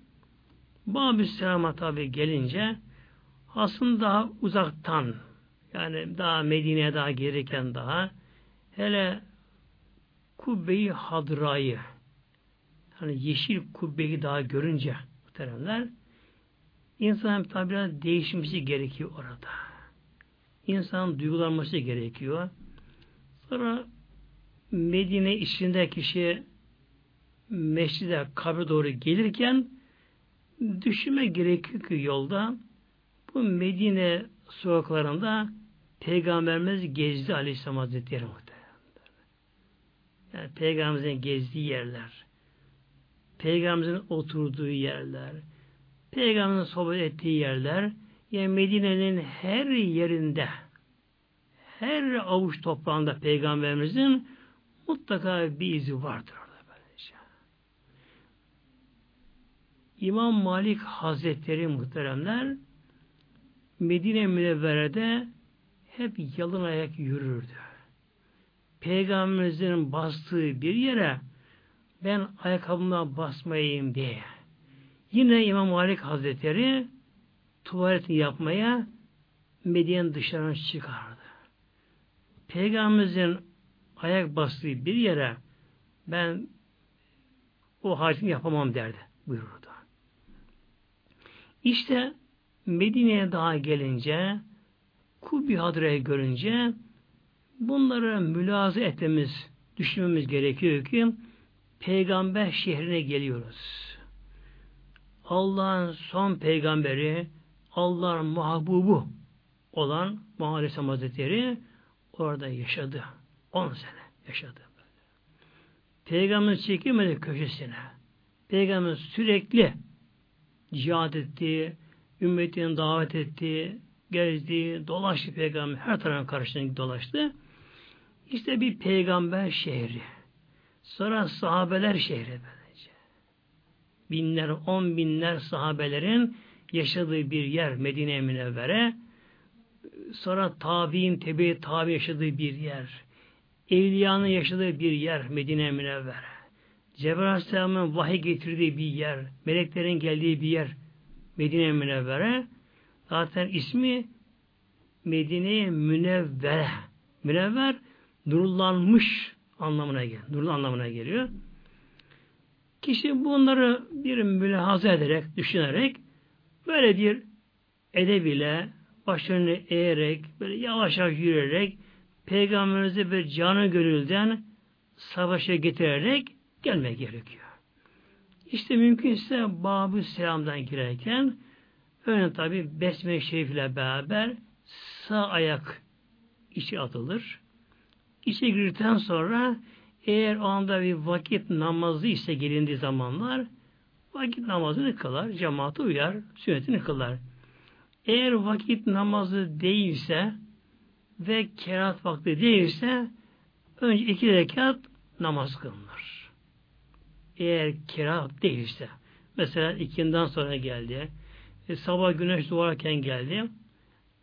Babü Selam'a tabi gelince aslında daha uzaktan yani daha Medine'ye daha gelirken daha hele kubbeyi hadrayı hani yeşil kubbeyi daha görünce muhteremler insan tabi biraz değişmesi gerekiyor orada. İnsan duygulanması gerekiyor. Sonra Medine içinde kişi mescide kabre doğru gelirken düşünme gerekiyor ki yolda bu Medine sokaklarında Peygamberimiz gezdi Aleyhisselam Hazretleri muhtemelen. Yani Peygamberimizin gezdiği yerler, Peygamberimizin oturduğu yerler, Peygamberimizin sohbet ettiği yerler, yani Medine'nin her yerinde, her avuç toprağında Peygamberimizin mutlaka bir izi vardır. İmam Malik Hazretleri muhteremler Medine Münevvere'de hep yalın ayak yürürdü. Peygamberimizin bastığı bir yere ben ayakkabımla basmayayım diye. Yine İmam Malik Hazretleri tuvaletini yapmaya Medine'nin dışarına çıkardı. Peygamberimizin ayak bastığı bir yere ben o hacını yapamam derdi. Buyururdu. İşte Medine'ye daha gelince Kubbi Hadre'yi görünce bunları mülazı etmemiz, düşünmemiz gerekiyor ki peygamber şehrine geliyoruz. Allah'ın son peygamberi, Allah'ın mahbubu olan Muhammed Hazretleri orada yaşadı. 10 sene yaşadı. Peygamber çekilmedi köşesine. Peygamber sürekli cihad etti, ümmetini davet etti, gezdi, dolaştı peygamber, her tarafın karşısına dolaştı. İşte bir peygamber şehri. Sonra sahabeler şehri böylece. Binler, on binler sahabelerin yaşadığı bir yer Medine Münevvere. Sonra tabi'in, tebe tabi yaşadığı bir yer. Evliyanın yaşadığı bir yer Medine Münevvere. Cebrail Aleyhisselam'ın vahiy getirdiği bir yer, meleklerin geldiği bir yer Medine Münevvere. Zaten ismi Medine Münevvere. Münevver nurlanmış anlamına geliyor. Nurlu anlamına geliyor. Kişi bunları bir mülahaza ederek, düşünerek böyle bir edeb ile başlarını eğerek, böyle yavaş yavaş yürüyerek Peygamberimize bir canı gönülden savaşa getirerek gelmek gerekiyor. İşte mümkünse Babü Selam'dan girerken önce tabi Besme-i Şerif ile beraber sağ ayak içi atılır. İçe girdikten sonra eğer o anda bir vakit namazı ise gelindiği zamanlar vakit namazını kılar, cemaate uyar, sünnetini kılar. Eğer vakit namazı değilse ve kerat vakti değilse önce iki rekat namaz kılınır. Eğer kerat değilse mesela ikinden sonra geldi e, sabah güneş doğarken geldi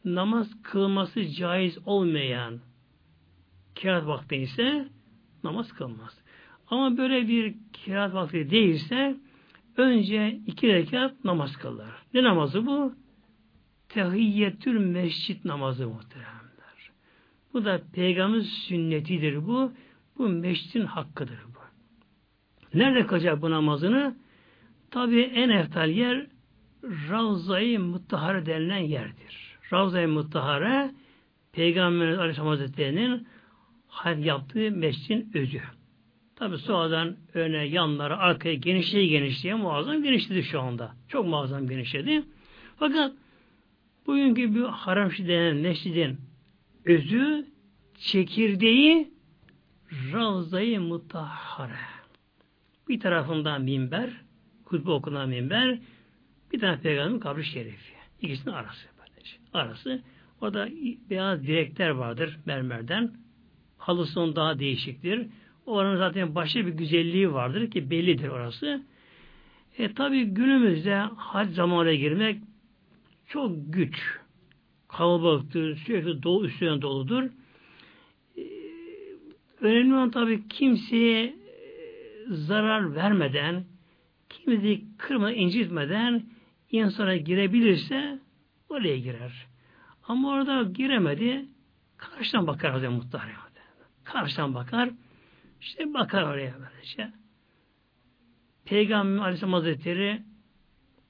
namaz kılması caiz olmayan kerat vakti ise namaz kılmaz. Ama böyle bir kirat vakti değilse önce iki rekat namaz kılar. Ne namazı bu? Tehiyyetül mescit namazı muhteremler. Bu da peygamber sünnetidir bu. Bu mescidin hakkıdır bu. Nerede kılacak bu namazını? Tabi en eftal yer Ravza-i Muttahare denilen yerdir. Ravza-i Muttahare Peygamber Aleyhisselam Hazretleri'nin yaptığı mescidin özü. Tabi sonradan öne, yanlara, arkaya genişliğe genişliğe muazzam genişledi şu anda. Çok muazzam genişledi. Fakat bugünkü bir haramşi denen mescidin özü, çekirdeği Ravza-i Mutahhare. Bir tarafından minber, kutbu okunan minber, bir tane peygamberin kabri şerifi. İkisinin arası. Böylece. Arası. Orada beyaz direkler vardır mermerden. Halısı daha değişiktir. Oranın zaten başka bir güzelliği vardır ki bellidir orası. E tabi günümüzde hac zamanına girmek çok güç. Kalabalıktır, sürekli dolu, üstüne doludur. E, önemli olan tabi kimseye e, zarar vermeden, kimseyi kırmadan, incitmeden insana girebilirse oraya girer. Ama orada giremedi, karşıdan bakar Hazreti Muhtar'a. Karşıdan bakar, işte bakar oraya böylece. Peygamber Aleyhisselam Hazretleri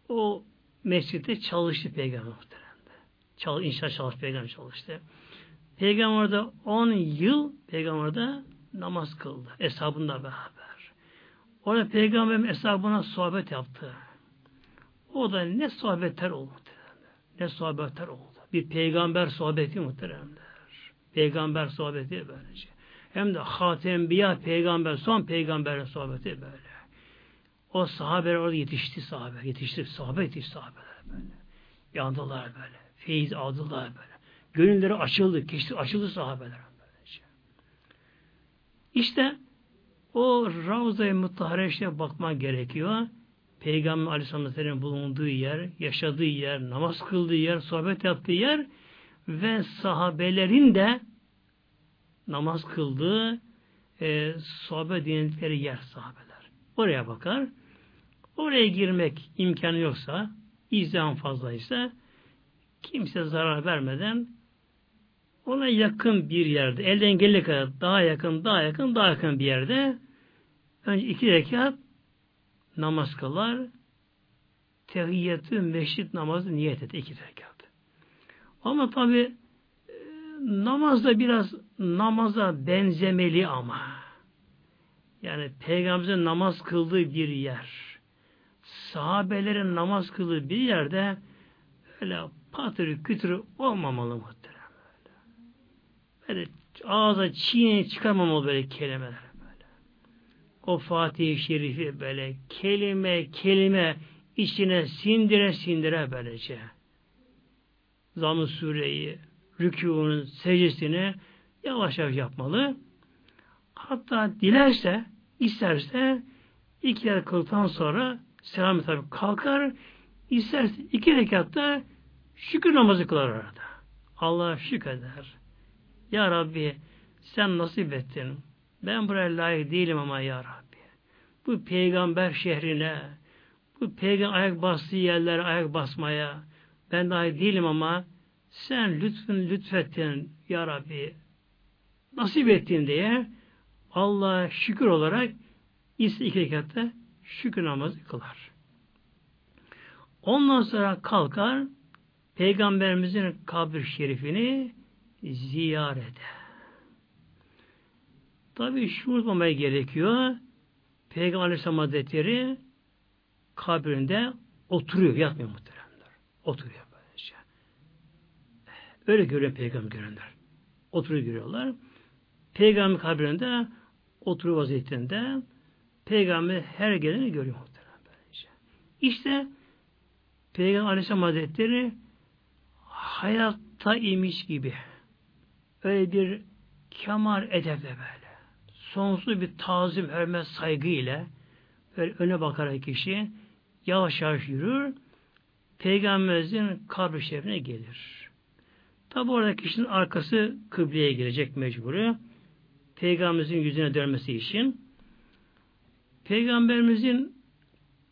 o mescitte çalıştı Peygamber muhteremde. Çal, inşaat çalıştı, Peygamber çalıştı. Peygamber orada 10 yıl Peygamber orada namaz kıldı. Eshabında beraber. Orada Peygamber hesabına sohbet yaptı. O da ne sohbetler oldu. Ne sohbetler oldu. Bir peygamber sohbeti muhteremler. Peygamber sohbeti böylece. Hem de Hatem Biya peygamber, son peygamberin sohbeti böyle. O sahabeler orada yetişti sahabe. Yetişti sahabe yetişti sahabeler böyle. Yandılar böyle. Feyiz aldılar böyle. Gönülleri açıldı. Geçti, açıldı sahabeler böylece. İşte o Ravza-i Mutahhareş'e bakmak gerekiyor. Peygamber Aleyhisselam'ın bulunduğu yer, yaşadığı yer, namaz kıldığı yer, sohbet yaptığı yer ve sahabelerin de namaz kıldığı e, sohbet dinledikleri yer sahabeler. Oraya bakar. Oraya girmek imkanı yoksa, izan fazlaysa kimse zarar vermeden ona yakın bir yerde, elden gelene kadar daha yakın, daha yakın, daha yakın bir yerde önce iki rekat namaz kılar, tehiyyatı meşrit namazı niyet et iki rekat. Ama tabi namaz da biraz namaza benzemeli ama. Yani Peygamberimizin namaz kıldığı bir yer. Sahabelerin namaz kıldığı bir yerde öyle patır kütür olmamalı muhterem. Böyle, böyle ağza çiğne çıkarmamalı böyle kelimeler böyle. O Fatih-i Şerifi böyle kelime kelime içine sindire sindire böylece. Zam-ı Sure'yi, rükûnun, secdesini yavaş yavaş yapmalı. Hatta dilerse, isterse iki rekat kıldıktan sonra selam tabi kalkar, isterse iki rekatta şükür namazı kılar orada. Allah şükreder. Ya Rabbi sen nasip ettin. Ben buraya layık değilim ama Ya Rabbi. Bu peygamber şehrine, bu peygamber ayak bastığı yerlere ayak basmaya ben dahi değilim ama sen lütfün lütfettin ya Rabbi nasip ettin diye Allah'a şükür olarak ise şükür namazı kılar. Ondan sonra kalkar Peygamberimizin kabir şerifini ziyaret eder. Tabi şu unutmamaya gerekiyor. Peygamber Aleyhisselam Hazretleri kabrinde oturuyor, yatmıyor muhteremler. Oturuyor. Öyle görüyor peygamber görenler. Oturuyor görüyorlar. Peygamber kabrinde oturuyor vaziyetinde peygamber her geleni görüyor muhterem böylece. İşte Peygamber Aleyhisselam Hazretleri hayatta imiş gibi öyle bir kemal edeple böyle sonsuz bir tazim, hürmet, saygı ile böyle öne bakarak kişi yavaş yavaş yürür. Peygamberimizin kabri şerifine gelir. Tabi orada kişinin arkası kıbleye girecek mecburu. Peygamberimizin yüzüne dönmesi için. Peygamberimizin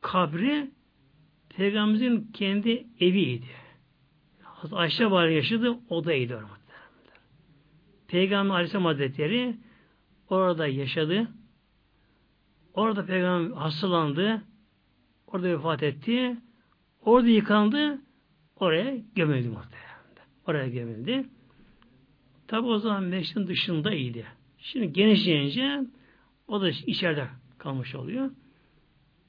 kabri Peygamberimizin kendi eviydi. Ayşe var yaşadı, odaydı orada. Peygamber Aleyhisselam Hazretleri orada yaşadı. Orada Peygamber hastalandı. Orada vefat etti. Orada yıkandı. Oraya gömüldü muhtemelen. Oraya gömüldü. Tabi o zaman meşrin dışındaydı. Şimdi genişleyince o da içeride kalmış oluyor.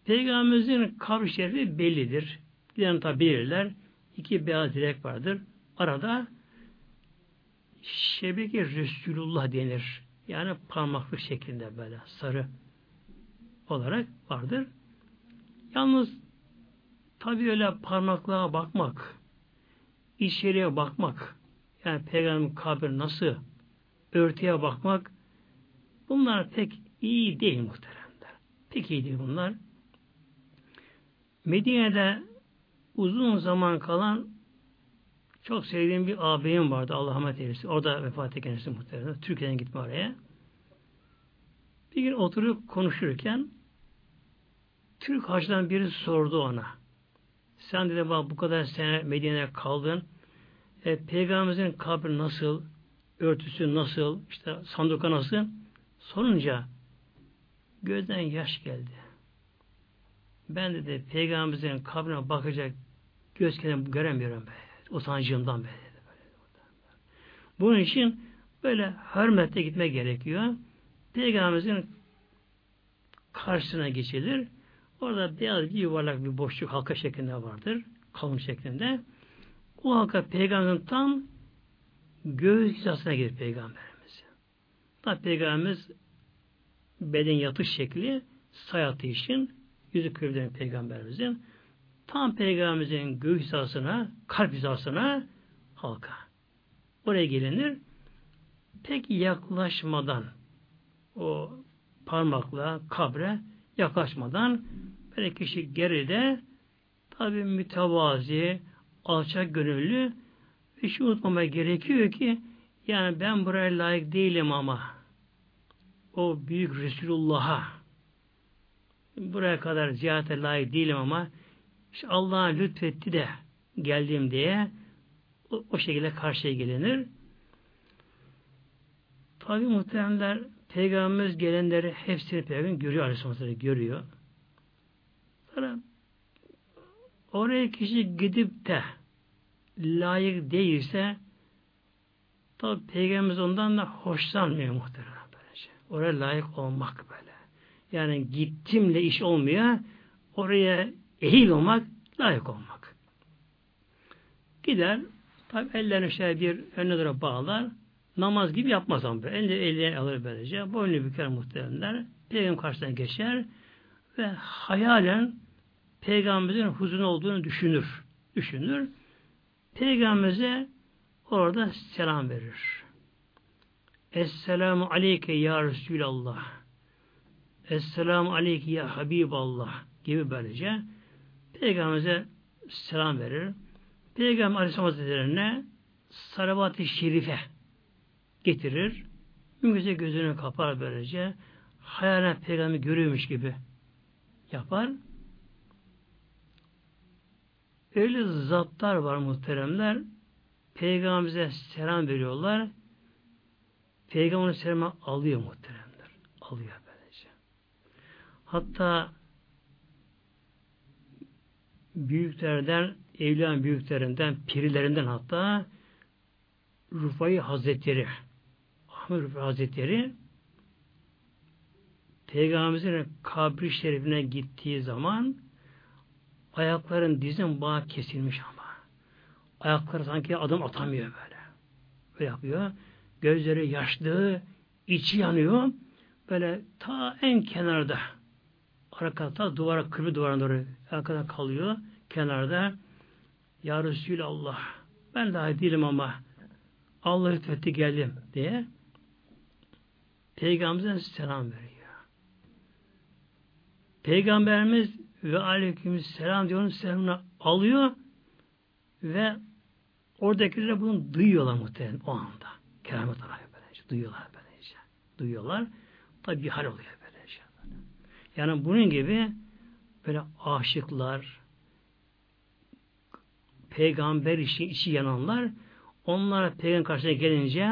Peygamberimizin kabri şerifi bellidir. Dilerim tabi bilirler. İki beyaz direk vardır. Arada şebeke Resulullah denir. Yani parmaklık şeklinde böyle sarı olarak vardır. Yalnız tabi öyle parmaklığa bakmak, içeriye bakmak, yani peygamberin kabri nasıl, örtüye bakmak, bunlar pek iyi değil muhteremler. Pek iyi değil bunlar. Medine'de uzun zaman kalan çok sevdiğim bir ağabeyim vardı. Allah rahmet eylesin. Orada vefat etti kendisi muhtemelen. Türkiye'den gitme oraya. Bir gün oturup konuşurken Türk hacıdan biri sordu ona. Sen dedi bak bu kadar sene Medine'de kaldın. E, Peygamberimizin kabri nasıl? Örtüsü nasıl? işte sanduka nasıl? Sorunca gözden yaş geldi. Ben dedi Peygamberimizin kabrine bakacak göz göremiyorum be. Utancımdan böyle. Bunun için böyle hürmetle gitmek gerekiyor. Peygamberimizin karşısına geçilir. Orada beyaz bir yuvarlak bir boşluk halka şeklinde vardır. Kalın şeklinde. O halka peygamberin tam göğüs hizasına gelir peygamberimiz. Tabi peygamberimiz beden yatış şekli sayatı için yüzü kıvırdan peygamberimizin tam peygamberimizin göğüs hizasına, kalp hizasına halka. Oraya gelinir. Pek yaklaşmadan o parmakla kabre yaklaşmadan böyle kişi geride tabi mütevazi, alçak gönüllü ve şu unutmamaya gerekiyor ki yani ben buraya layık değilim ama o büyük Resulullah'a buraya kadar ziyarete layık değilim ama işte Allah lütfetti de geldim diye o, o şekilde karşıya gelinir. Tabi muhteremler Peygamberimiz gelenleri hepsini Peygamber görüyor Aleyhisselam görüyor. Oraya kişi gidip de layık değilse tabi Peygamberimiz ondan da hoşlanmıyor muhtemelen böylece. Oraya layık olmak böyle. Yani gittimle iş olmuyor. Oraya ehil olmak, layık olmak. Gider, tabi ellerini şöyle bir önüne doğru bağlar, namaz gibi yapmaz ama böyle. Elini, elini alır böylece. Boynunu büker muhteremler. Peygamber karşısına geçer ve hayalen Peygamberimizin huzurun olduğunu düşünür. Düşünür. Peygamberimize orada selam verir. Esselamu aleyke ya Resulallah. Esselamu aleyke ya Habiballah gibi böylece Peygamberimize selam verir. Peygamber Aleyhisselam Hazretleri'ne salavat-ı şerife getirir. Mümkünse gözünü kapar böylece. Hayalen peygamberi görüyormuş gibi yapar. Öyle zatlar var muhteremler. Peygamberimize selam veriyorlar. Peygamber selamı alıyor muhteremler. Alıyor böylece. Hatta büyüklerden, evliyan büyüklerinden, pirilerinden hatta Rufai Hazretleri, Ahmet Rufai Hazretleri Peygamberimizin kabri şerifine gittiği zaman ayakların dizin bağı kesilmiş ama. Ayakları sanki adım atamıyor böyle. Böyle yapıyor. Gözleri yaşlı, içi yanıyor. Böyle ta en kenarda arkada duvara, kırbı duvarına doğru arkada kalıyor. Kenarda Ya Resulallah ben daha değilim ama Allah lütfetti geldim diye Peygamberimize selam veriyor. Peygamberimiz ve aleyküm selam diyor, selamını alıyor ve oradakiler bunu duyuyorlar muhtemelen o anda. Keramet olarak böylece. Duyuyorlar böylece. Duyuyorlar. Tabi bir hal oluyor böylece. Yani bunun gibi böyle aşıklar, peygamber işi, içi yananlar onlar peygamber karşısına gelince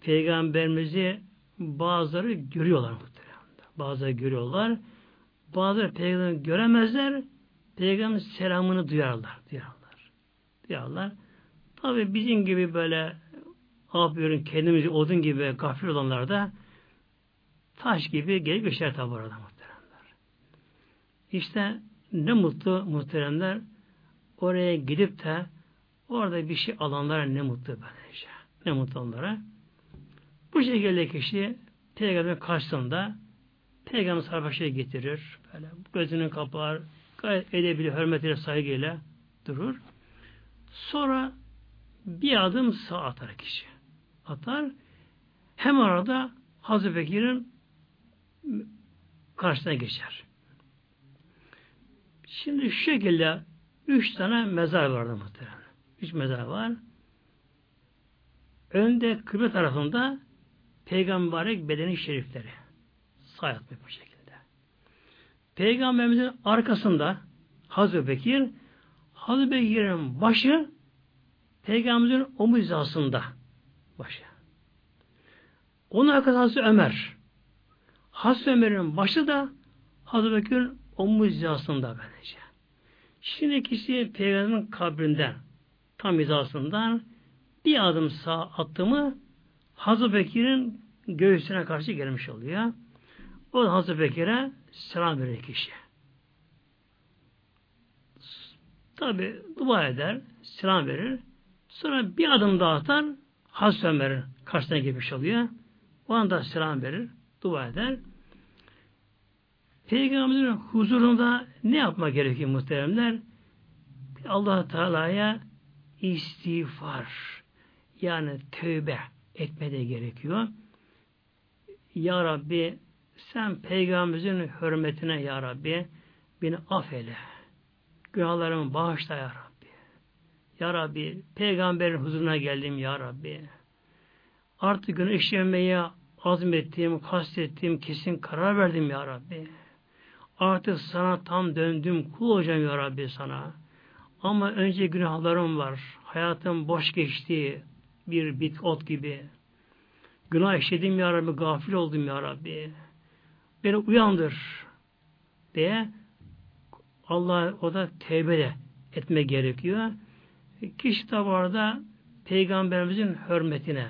peygamberimizi bazıları görüyorlar muhtemelen. Bazıları görüyorlar. Bazıları peygamber göremezler. Peygamber selamını duyarlar. Duyarlar. Duyarlar. Tabi bizim gibi böyle yapıyorum kendimizi odun gibi gafil olanlar da taş gibi gelip geçer tabi orada muhteremler. İşte ne mutlu muhteremler oraya gidip de orada bir şey alanlara ne mutlu böylece. Ne mutlu onlara. Bu şekilde kişi Peygamber karşısında Peygamber sarbaşa getirir. Böyle gözünü kapar, gayet edebilir, hürmetiyle, saygıyla durur. Sonra bir adım sağ atar kişi. Atar. Hem arada Hazreti Bekir'in karşısına geçer. Şimdi şu şekilde üç tane mezar vardı muhtemelen. Üç mezar var. Önde kıble tarafında peygamberlik bedeni şerifleri. Sağ bu şekilde. Peygamberimizin arkasında Hazreti Bekir Hazreti Bekir'in başı Peygamberimizin omuz hizasında başı. Onun arkasında Hazreti Ömer. Hazreti Ömer'in başı da Hazreti Bekir'in omuz hizasında böylece. Şimdi kişi Peygamberin kabrinden tam hizasından bir adım sağ attı mı Hazreti Bekir'in göğsüne karşı gelmiş oluyor. O Hazreti Bekir'e selam verir kişi. Tabi dua eder, selam verir. Sonra bir adım daha atar, Hazreti Ömer'in karşısına gelmiş oluyor. O anda selam verir, dua eder. Peygamberin huzurunda ne yapma gerekiyor muhteremler? allah Teala'ya istiğfar yani tövbe etme de gerekiyor. Ya Rabbi sen peygamberimizin hürmetine ya Rabbi beni affeyle. Günahlarımı bağışla ya Rabbi. Ya Rabbi peygamberin huzuruna geldim ya Rabbi. Artık günü işlemeye azmettiğim, kastettiğim kesin karar verdim ya Rabbi. Artık sana tam döndüm, kul olacağım ya Rabbi sana. Ama önce günahlarım var. Hayatım boş geçti. Bir bit ot gibi. Günah işledim ya Rabbi, gafil oldum ya Rabbi beni uyandır diye Allah o da tevbe etme gerekiyor. Kişi de orada peygamberimizin hürmetine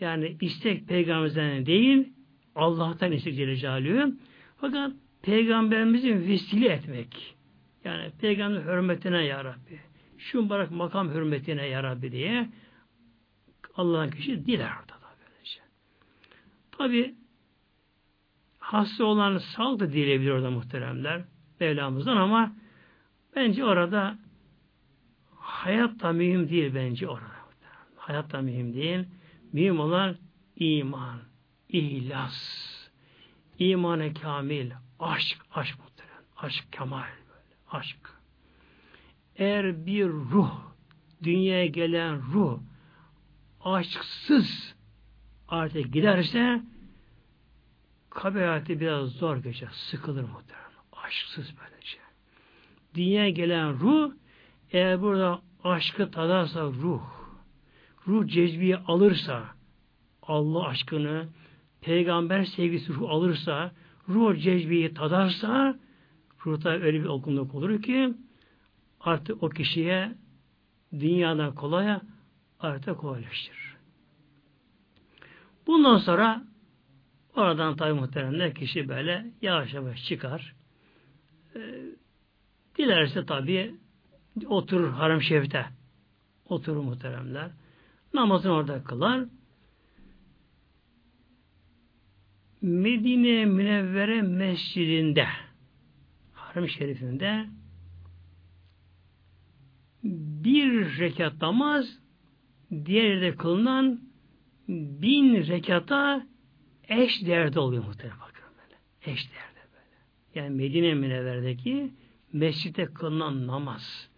yani istek peygamberimizden değil Allah'tan istek Celle Fakat peygamberimizin vesile etmek. Yani peygamberin hürmetine ya Rabbi. Şu mübarek makam hürmetine ya Rabbi diye Allah'ın kişi diler orada da böylece. Tabi hasta olan sağlık da dileyebilir orada muhteremler. Mevlamızdan ama bence orada hayat da mühim değil bence orada. Hayat da mühim değil. Mühim olan iman, ihlas, imanı kamil, aşk, aşk muhterem. Aşk kemal böyle. Aşk. Eğer bir ruh, dünyaya gelen ruh aşksız artık giderse kabir hayatı biraz zor geçer. Sıkılır muhtemelen. Aşksız böylece. Dünyaya gelen ruh eğer burada aşkı tadarsa ruh, ruh cezbiyi alırsa, Allah aşkını, peygamber sevgisi ruh alırsa, ruh cezbiyi tadarsa, ruhta öyle bir olgunluk olur ki, artık o kişiye dünyadan kolaya artık kolaylaştırır. Bundan sonra oradan tabi muhteremler kişi böyle yavaş yavaş çıkar. E, dilerse tabi oturur harem şerifte. Oturur muhteremler. Namazını orada kılar. Medine Münevvere Mescidinde Harem Şerifinde bir rekat namaz diğer yerde kılınan bin rekata eş değerde oluyor muhtemelen bakın böyle. Eş değerde böyle. Yani Medine Münevvere'deki mescitte kılınan namaz.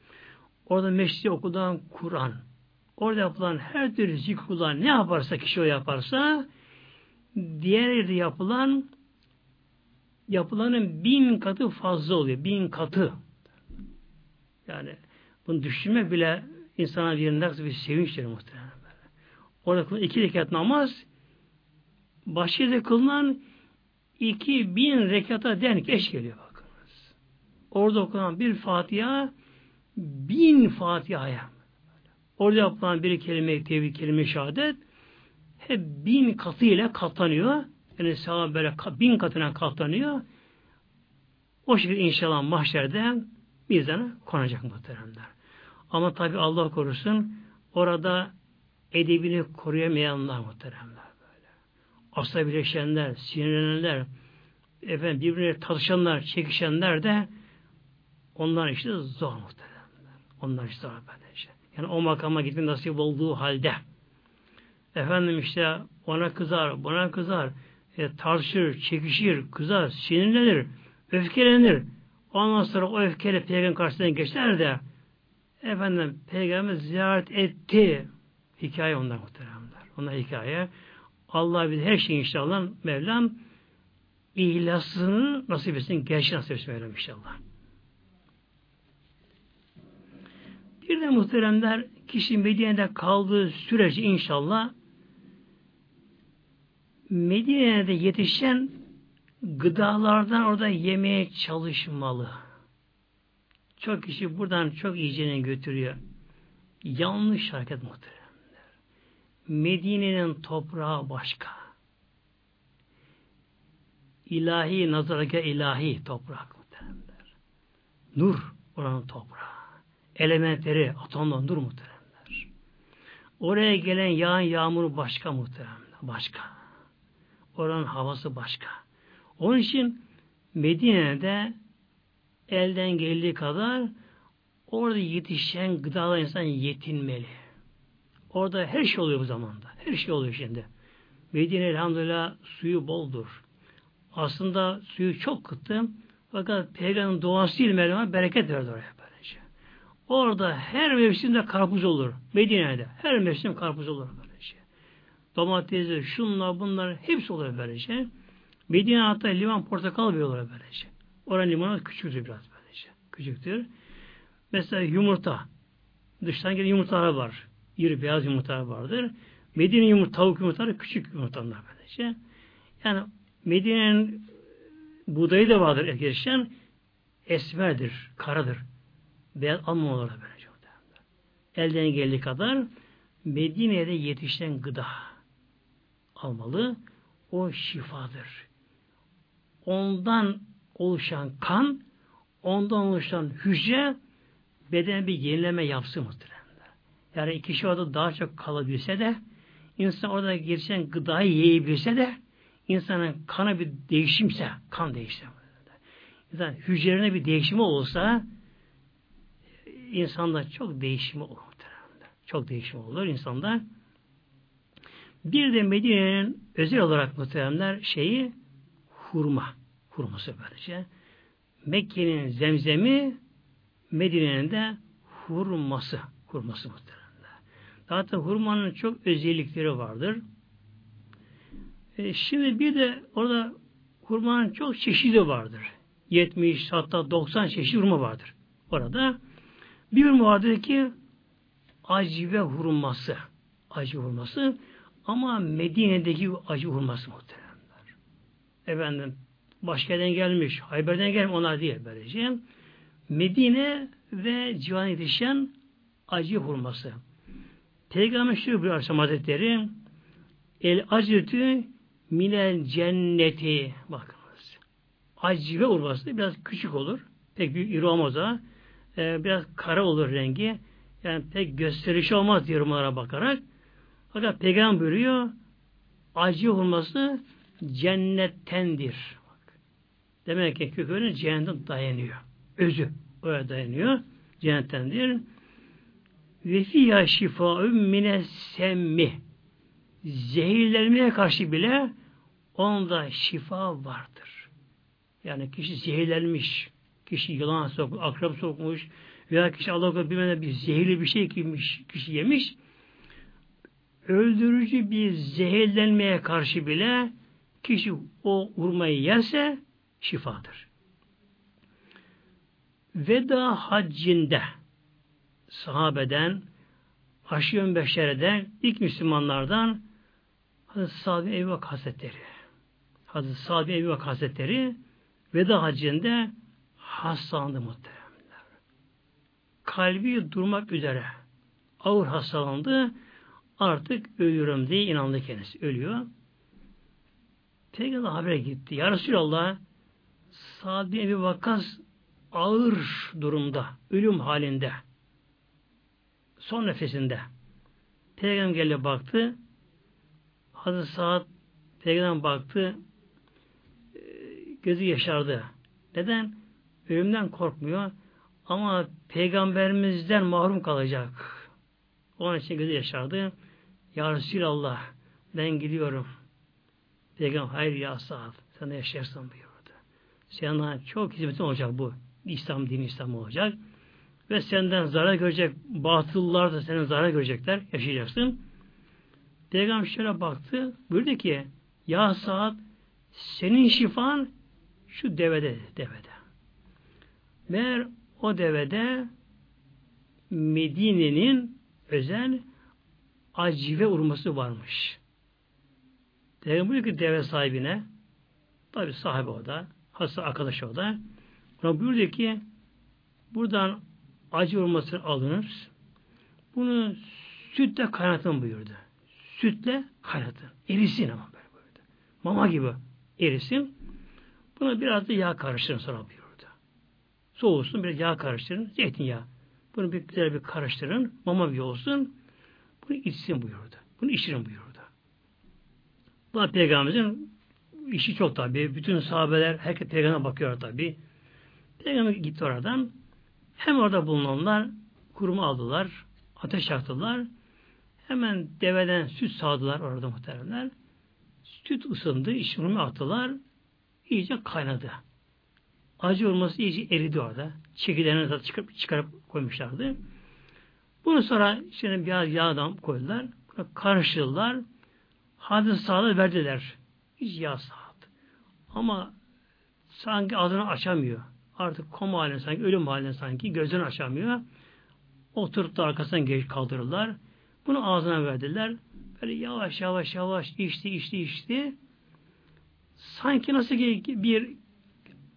Orada mescitte okudan Kur'an. Orada yapılan her türlü zikrular ne yaparsa kişi o yaparsa diğer yerde yapılan yapılanın bin katı fazla oluyor. Bin katı. Yani bunu düşünme bile insana bir nasıl bir sevinçtir muhtemelen. Orada iki rekat namaz başıyla kılınan iki bin rekata denk eş geliyor bakınız. Orada okunan bir Fatiha bin Fatiha'ya. Orada yapılan bir kelime tevhid kelime şehadet hep bin katı ile katlanıyor. Yani sevap böyle bin katına katlanıyor. O şekilde inşallah mahşerde mizana konacak muhteremler. Ama tabi Allah korusun orada edebini koruyamayanlar muhteremler böyle. Asabileşenler, sinirlenenler, efendim birbirine tartışanlar, çekişenler de onlar işte zor muhteremler. Onlar işte zor böylece. Yani o makama gitmek nasip olduğu halde efendim işte ona kızar, buna kızar, e, tartışır, çekişir, kızar, sinirlenir, öfkelenir. Ondan sonra o öfkeyle peygamber karşısına geçer de efendim peygamber ziyaret etti. Hikaye onlar muhteremler. Onlar hikaye. Allah bize her şeyi inşallah Mevlam ihlasını nasip etsin, gerçeği nasip etsin Mevlam inşallah. Bir de muhteremler kişi Medine'de kaldığı sürece inşallah Medine'de yetişen gıdalardan orada yemeye çalışmalı. Çok kişi buradan çok iyicene götürüyor. Yanlış hareket muhteremler. Medine'nin toprağı başka. İlahi nazarake ilahi toprak muhteremler. Nur oranın toprağı. Elementleri atomdan nur muhteremler. Oraya gelen yağan yağmur başka muhteremler. Başka. Oranın havası başka. Onun için Medine'de elden geldiği kadar orada yetişen gıdalar insan yetinmeli. Orada her şey oluyor bu zamanda. Her şey oluyor şimdi. Medine elhamdülillah suyu boldur. Aslında suyu çok kıttı. Fakat Peygamber'in doğası ilmeleme bereket verdi oraya böylece. Orada her mevsimde karpuz olur. Medine'de her mevsim karpuz olur böylece. Domatesi, şunlar, bunlar hepsi olur böylece. Medine hatta liman portakal olur böylece. Oranın limanı küçüktür biraz böylece. Küçüktür. Mesela yumurta. Dıştan gelen yumurtalar var. İri beyaz yumurtalar vardır. Medine yumurta, tavuk yumurtaları küçük yumurtalar böylece. Yani Medine'nin buğdayı da vardır erkeşen. Esmerdir, karadır. Beyaz almamaları böylece. Elden geldiği kadar Medine'de yetişen gıda almalı. O şifadır. Ondan oluşan kan, ondan oluşan hücre beden bir yenileme yapsın muhtemelen. Yani kişi orada daha çok kalabilse de insan orada geçen gıdayı yiyebilse de insanın kanı bir değişimse, kan değişse insan hücrelerine bir değişimi olsa insanda çok değişimi olur. Çok değişim olur insanda. Bir de Medine'nin özel olarak muhteremler şeyi hurma. Hurması böylece. Mekke'nin zemzemi Medine'nin de hurması. Hurması muhteremler. Zaten hurmanın çok özellikleri vardır. E, şimdi bir de orada hurmanın çok çeşidi vardır. 70 hatta 90 çeşit hurma vardır. Orada bir hurma vardır ki acı hurması. Acı hurması ama Medine'deki acı hurması muhteremler. Efendim başka yerden gelmiş, Hayber'den gelmiş onlar değil böylece. Medine ve civan yetişen acı hurması. Peygamber şöyle bir Aleyhisselam Hazretleri El acıtı minel cenneti bakınız. Acı ve hurması biraz küçük olur. Pek büyük iri olmaz da. Ee, biraz kara olur rengi. Yani pek gösterişi olmaz yorumlara bakarak. Fakat peygamber buyuruyor acı hurması cennettendir. Bak. Demek ki kökünün cennetten dayanıyor. Özü oraya dayanıyor. Cennettendir. Ve fiyâ şifâ'ü mine semmi. Zehirlenmeye karşı bile onda şifa vardır. Yani kişi zehirlenmiş, kişi yılan sokmuş, akrep sokmuş veya kişi Allah'a bilmeden bir zehirli bir şey yemiş, kişi yemiş, öldürücü bir zehirlenmeye karşı bile kişi o vurmayı yerse şifadır. Veda haccinde sahabeden Haşiyon Beşere'den ilk Müslümanlardan Hazreti Sa'd bin Ebu Hazretleri Hazreti Sa'd bin Ebu Hazretleri veda haccinde hastalandı muhteremler. Kalbi durmak üzere ağır hastalandı. Artık ölüyorum diye inandı kendisi. Ölüyor. Peygamber habere gitti. Ya Resulallah Sa'd bin Ebu Vakkas ağır durumda, ölüm halinde. Son nefesinde. Peygamber geldi baktı. Hazreti Sa'd Peygamber baktı. E, gözü yaşardı. Neden? Ölümden korkmuyor. Ama peygamberimizden mahrum kalacak. Onun için gözü yaşardı. Ya Resulallah ben gidiyorum. Peygamber hayır ya Sa'd sen de yaşarsın buyurdu. Sana çok hizmetin olacak bu. İslam dini İslam olacak. Ve senden zarar görecek batıllar da senin zarar görecekler. Yaşayacaksın. Peygamber şöyle baktı. Buyurdu ki Ya Sa'd senin şifan şu devede devede. Meğer o devede Medine'nin özel acive urması varmış. Peygamber buyuruyor ki deve sahibine tabi sahibi o da hasta arkadaş o da ona buyuruyor ki buradan acı urmasını alınır. Bunu sütle kaynatın buyurdu. Sütle kaynatın. Erisin ama böyle buyurdu. Mama gibi erisin. Buna biraz da yağ karıştırın sonra buyurdu. Soğusun biraz yağ karıştırın. Zeytinyağı. Bunu bir güzel bir karıştırın. Mama gibi olsun. Bunu içsin buyurdu. Bunu içirin buyurdu. Bu Peygamberimizin işi çok tabi. Bütün sahabeler herkes Peygamber'e bakıyor tabi. Peygamber gitti oradan. Hem orada bulunanlar kurumu aldılar. Ateş yaktılar. Hemen deveden süt sağdılar orada muhteremler. Süt ısındı. işini attılar. iyice kaynadı. Acı olması iyice eridi orada. Çekilerini de çıkarıp, çıkarıp koymuşlardı. Bunu sonra şimdi biraz yağdan koydular. Karıştırdılar. Hadis sağlığı verdiler. Hiç yağ sağladı. Ama sanki ağzını açamıyor. Artık koma halinde sanki, ölüm halinde sanki gözünü açamıyor. Oturup da arkasından geç kaldırırlar. Bunu ağzına verdiler. Böyle yavaş yavaş yavaş içti içti içti. Sanki nasıl ki bir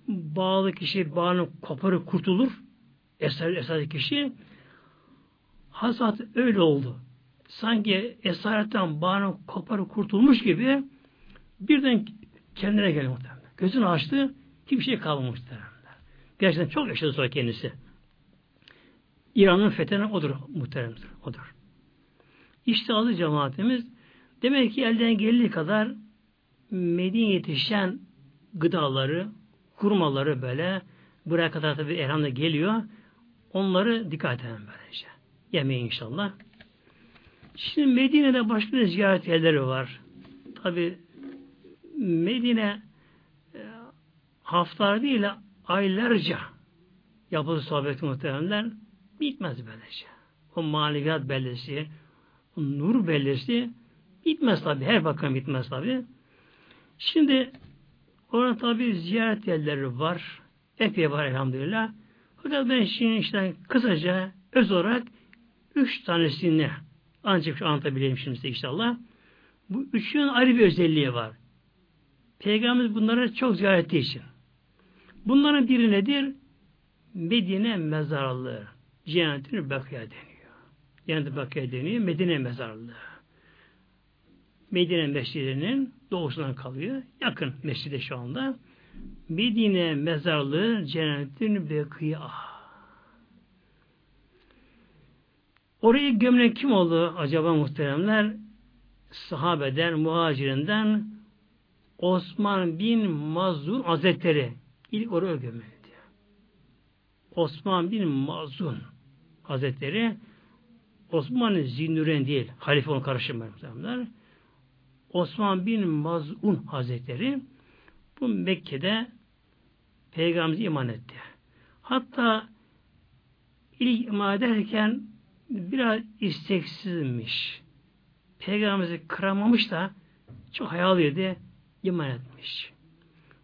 bağlı kişi bağını koparıp kurtulur. Eser, eser kişi Hazat öyle oldu. Sanki esaretten bağını koparıp kurtulmuş gibi birden kendine geldi muhtemelen. Gözünü açtı, hiçbir şey kalmamış muhtemelen. Gerçekten çok yaşadı sonra kendisi. İran'ın fethine odur muhteremdir. Odur. İşte adı cemaatimiz demek ki elden geldiği kadar Medine yetişen gıdaları, kurmaları böyle buraya kadar tabi elhamda geliyor. Onları dikkat edelim böylece. Yemeği inşallah. Şimdi Medine'de başka bir ziyaret yerleri var. Tabi Medine e, haftalar değil aylarca yapılı sohbeti muhtemelenler bitmez böylece. O maneviyat bellesi, o nur bellesi bitmez tabi. Her bakım bitmez tabi. Şimdi orada tabi ziyaret yerleri var. Epey var elhamdülillah. Fakat ben şimdi işte kısaca öz olarak üç tanesini ancak şu anlatabileyim şimdi inşallah. Bu üçünün ayrı bir özelliği var. Peygamberimiz bunları çok ziyaret ettiği için. Bunların biri nedir? Medine mezarlığı. Cennetin Bakıya deniyor. Cennet Bakıya deniyor. Medine mezarlığı. Medine mescidinin doğusundan kalıyor. Yakın mescide şu anda. Medine mezarlığı cennetin Bakıya. Orayı gömlen kim oldu acaba muhteremler? Sahabeden, muhacirinden Osman bin Mazun Hazretleri ilk oraya gömüldü. Osman bin Mazun Hazretleri Osman Zinnüren değil, halife onu karıştırmayın Osman bin Mazun Hazretleri bu Mekke'de Peygamberimize iman etti. Hatta ilk iman ederken biraz isteksizmiş. Peygamberimizi kıramamış da çok hayaliydi, iman etmiş.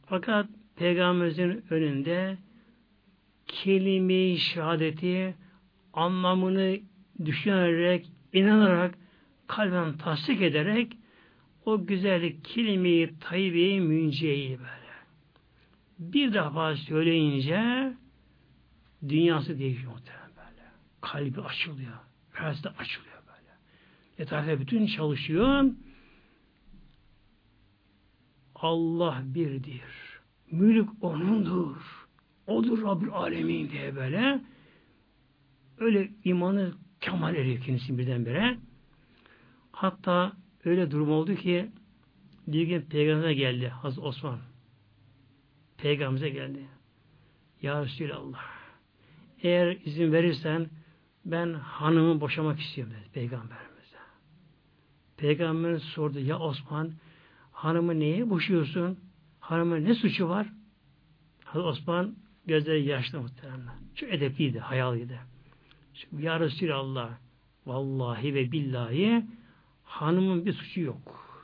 Fakat Peygamberimizin önünde kelime-i şehadeti anlamını düşünerek, inanarak, kalben tasdik ederek o güzellik kelime-i tayyibe-i münceyi böyle. Bir defa söyleyince dünyası değişiyor muhtemelen böyle. Kalbi açılıyor. Fersi açılıyor böyle. Etrafta bütün çalışıyor. Allah birdir. Mülk O'nundur. Odur Rabbül Alemin diye böyle öyle imanı kemal eriyor kendisi birdenbire. Hatta öyle durum oldu ki bir gün peygamberine geldi Hazreti Osman. Peygamberimize geldi. Ya Resulallah eğer izin verirsen ben hanımı boşamak istiyorum dedi peygamberimize. Peygamberimiz sordu ya Osman hanımı neye boşuyorsun? Hanımın ne suçu var? Hazreti Osman gözleri yaşlı muhtemelen. Çok edepliydi, hayaliydi. Şimdi, ya Resulallah vallahi ve billahi hanımın bir suçu yok.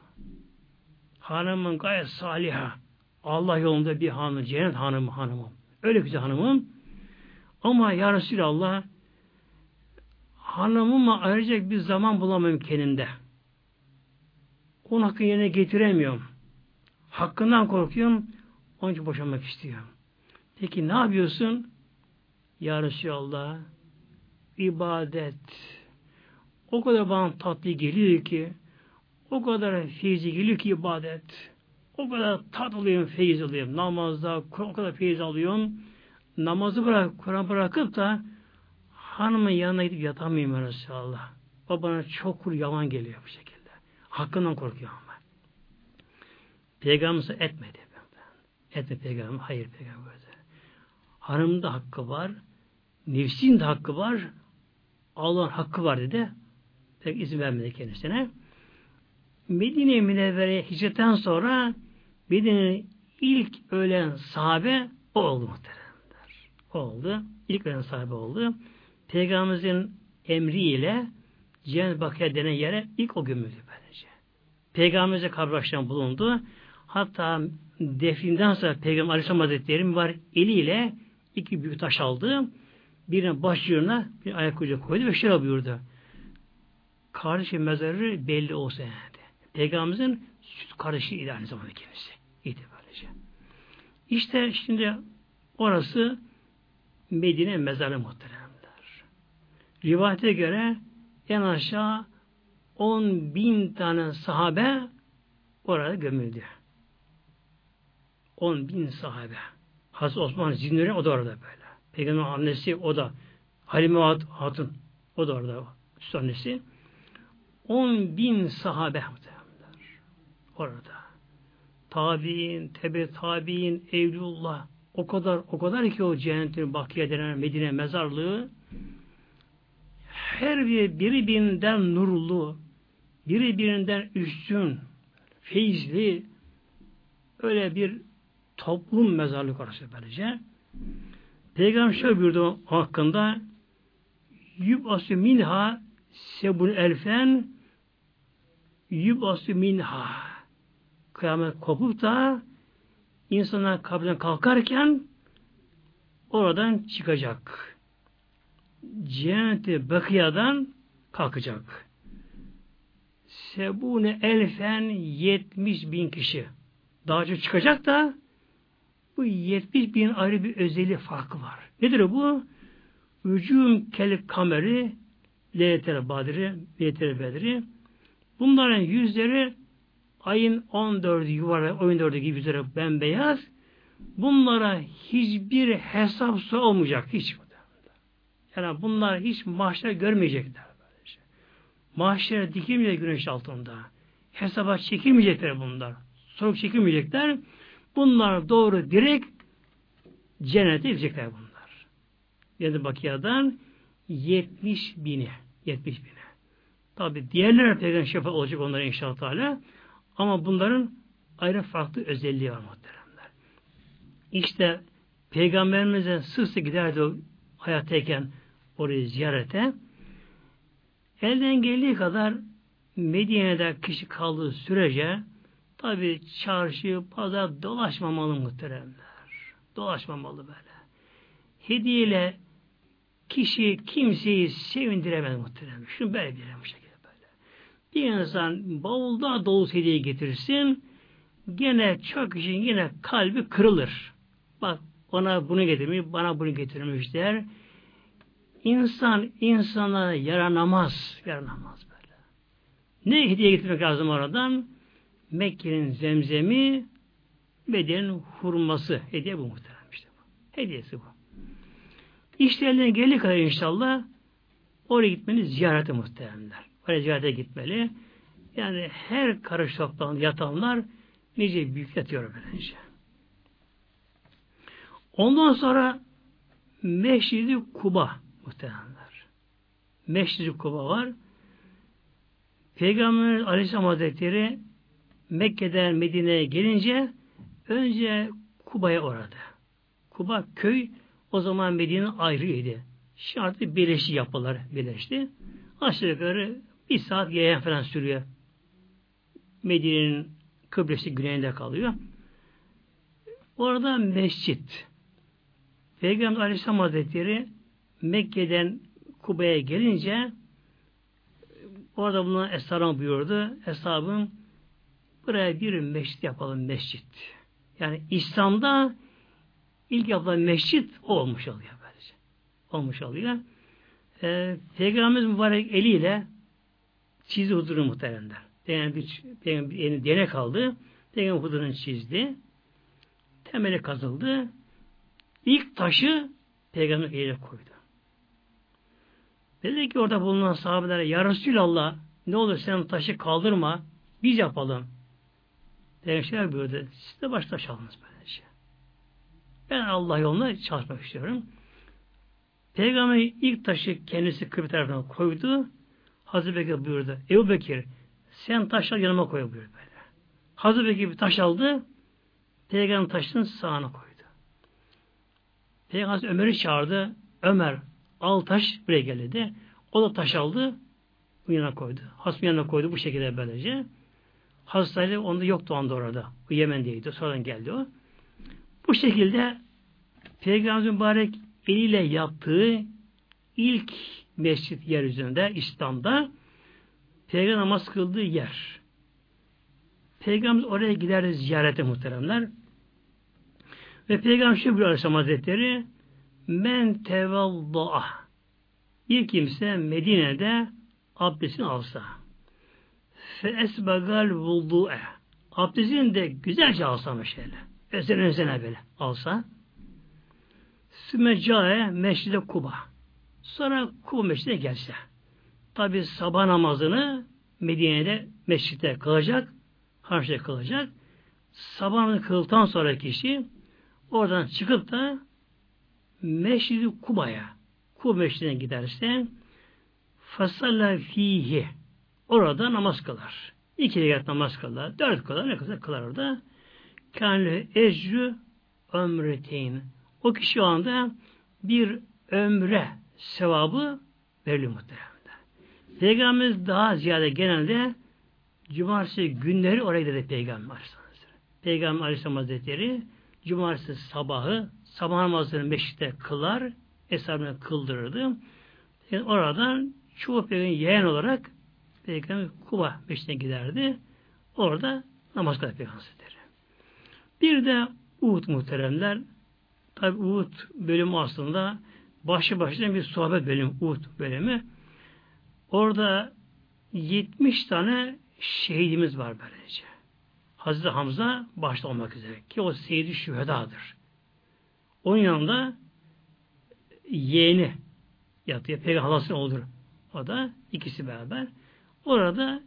Hanımın gayet saliha. Allah yolunda bir hanım, cennet hanımı hanımım. Öyle güzel hanımım. Ama ya Resulallah hanımıma ayıracak bir zaman bulamıyorum kendimde. Onun hakkını yerine getiremiyorum. Hakkından korkuyorum. Onun için boşanmak istiyorum. Peki ne yapıyorsun? Ya Resulallah ibadet o kadar bana tatlı geliyor ki o kadar feyzi geliyor ki ibadet o kadar tat alıyorum, feyiz alıyorum. Namazda o kadar feyiz alıyorum. Namazı bırak, Kur'an bırakıp da hanımın yanına gidip yatamıyorum ya Resulallah. O bana çok kur yalan geliyor bu şekilde. Hakkından korkuyorum. Peygamberimiz etmedi. Etme peygamber. Hayır peygamber. Hanımın da hakkı var. Nefsin de hakkı var. Allah'ın hakkı var dedi. Pek izin vermedi kendisine. Medine-i Münevvere'ye hicretten sonra Medine'nin ilk ölen sahabe o oldu muhteremler. O oldu. İlk ölen sahabe oldu. Peygamberimizin emriyle Cennet Bakıya denen yere ilk o gömüldü böylece. Peygamberimize kabraştan bulundu. Hatta definden sonra Peygamber Aleyhisselam Hazretleri var eliyle iki büyük taş aldı birine başlığına bir ayak ucu koydu ve şöyle buyurdu. Kardeşi mezarı belli olsa yani. Peygamberimizin süt kardeşiydi aynı zamanda kendisi. İyiydi böylece. İşte şimdi orası Medine mezarı muhteremler. Rivayete göre en aşağı 10 bin tane sahabe orada gömüldü. 10 bin sahabe. Hazreti Osman Zinleri o da orada böyle. Peygamber annesi o da. Halime Hatun o da orada. Üst annesi. On bin sahabe orada. Tabi'in, tebe tabi'in, evlullah o kadar o kadar ki o cennetin bakiye denen Medine mezarlığı her biri birbirinden nurlu, biri birinden üstün, feyizli öyle bir toplum mezarlık orası böylece. Peygamber şöyle buyurdu hakkında Yub'asü minha sebun elfen Yub'asü minha kıyamet kopup da insanlar kabrinden kalkarken oradan çıkacak. Cenneti Bakıya'dan kalkacak. Sebune elfen yetmiş bin kişi. Daha çok çıkacak da bu 70 bin ayrı bir özeli farkı var. Nedir bu? Vücum kel kameri Leyletel Badri, Leyletel Bedri. Bunların yüzleri ayın 14'ü yuvarlak, 14'ü gibi yüzleri bembeyaz. Bunlara hiçbir hesap olmayacak. Hiç. Yani bunlar hiç mahşer görmeyecekler. Böylece. Mahşere dikilmeyecek güneş altında. Hesaba çekilmeyecekler bunlar. Soruk çekilmeyecekler. Bunlar doğru direkt cennete gidecekler bunlar. Yani bakiyadan 70 bini. 70 bine. Tabi diğerler peygamber şefaat olacak onlara inşallah Teala. Ama bunların ayrı farklı özelliği var muhteremler. İşte peygamberimize sık giderdi o hayattayken orayı ziyarete. Elden geldiği kadar Medine'de kişi kaldığı sürece tabi çarşı, pazar dolaşmamalı muhteremler. Dolaşmamalı böyle. Hediyeyle kişi kimseyi sevindiremez muhterem. Şunu böyle bir bu şekilde böyle. Bir insan bavulda dolu hediye getirsin gene çok kişinin yine kalbi kırılır. Bak ona bunu getirmiş, bana bunu getirmiş der. İnsan insana yaranamaz. Yaranamaz böyle. Ne hediye getirmek lazım oradan? Mekke'nin zemzemi Medine'nin hurması. Hediye bu muhterem işte bu. Hediyesi bu. İşlerinden geldiği kadar inşallah oraya gitmeni ziyarete muhteremler. Oraya ziyarete gitmeli. Yani her karış sokaktan yatanlar nice büyük yatıyor böylece. Ondan sonra Meşridi Kuba muhteremler. Meşridi Kuba var. Peygamber Aleyhisselam Hazretleri Mekke'den Medine'ye gelince önce Kuba'ya uğradı. Kuba köy o zaman Medine ayrıydı. Şimdi artık birleşti yapılar birleşti. Aşağı yukarı bir saat yayan falan sürüyor. Medine'nin kıblesi güneyinde kalıyor. Orada mescit. Peygamber Aleyhisselam Hazretleri Mekke'den Kuba'ya gelince orada bulunan Esra'nın buyurdu. Eshabım buraya bir mescit yapalım mescit. Yani İslam'da İlk yapılan mescit olmuş oluyor böylece. Olmuş oluyor. Ee, Peygamberimiz mübarek eliyle çizdi huzuru muhteremler. Yani bir, bir elini denek. Peygamber huzurunu çizdi. Temeli kazıldı. İlk taşı Peygamber eliyle koydu. Dedi ki orada bulunan sahabelere Ya Resulallah ne olur sen taşı kaldırma biz yapalım. Peygamber buyurdu. Siz de baş taş alınız böyle. Ben Allah yolunda çalışmak istiyorum. Peygamber ilk taşı kendisi kıble tarafına koydu. Hazreti Bekir buyurdu. Ebu Bekir sen taşlar yanıma koy buyurdu böyle. Hazreti Bekir bir taş aldı. Peygamber taşının sağına koydu. Peygamber Ömer'i çağırdı. Ömer al taş buraya gel dedi. O da taş aldı. Bu yana koydu. Hasmı yanına koydu bu şekilde böylece. Hazreti onda yoktu anda orada. Bu Yemen'deydi. Sonradan geldi o. Bu şekilde Peygamber mübarek eliyle yaptığı ilk mescit yeryüzünde İslam'da Peygamber namaz kıldığı yer. Peygamber oraya giderdi ziyarete muhteremler. Ve Peygamber şu bir Aleyhisselam Hazretleri men tevalda'a bir kimse Medine'de abdestini alsa fe esbagal vudu'e abdestini de güzelce alsa şöyle Özene özene böyle alsa. Sümeccae meşride Kuba. Sonra Kuba meşride gelse. Tabi sabah namazını Medine'de meşritte kılacak. Harçta kılacak. Sabah namazını kıldıktan sonra kişi oradan çıkıp da Meşridi Kuba'ya Kuba meşridine giderse fasalla fihi orada namaz kılar. İki rekat namaz kılar. Dört kılar. Ne kadar kılar orada? Kânle ecrü ömreteyn. O kişi o anda bir ömre sevabı veriliyor muhtemelen. Peygamberimiz daha ziyade genelde cumartesi günleri oraya gider Peygamber Aleyhisselam. Peygamber Aleyhisselam Hazretleri cumartesi sabahı sabah namazını meşritte kılar, hesabını kıldırırdı. Yani oradan çoğu peygamber yeğen olarak Peygamber Kuba meşrine giderdi. Orada namaz kılar Peygamber bir de Uhud muhteremler Tabi Uhud bölümü aslında başı başına bir sohbet bölümü, Uhud bölümü. Orada 70 tane şehidimiz var böylece. Hazreti Hamza başta olmak üzere ki o seyidi şühedadır. Onun yanında yeğeni yatıyor. Peygamber halası olur. O da ikisi beraber. Orada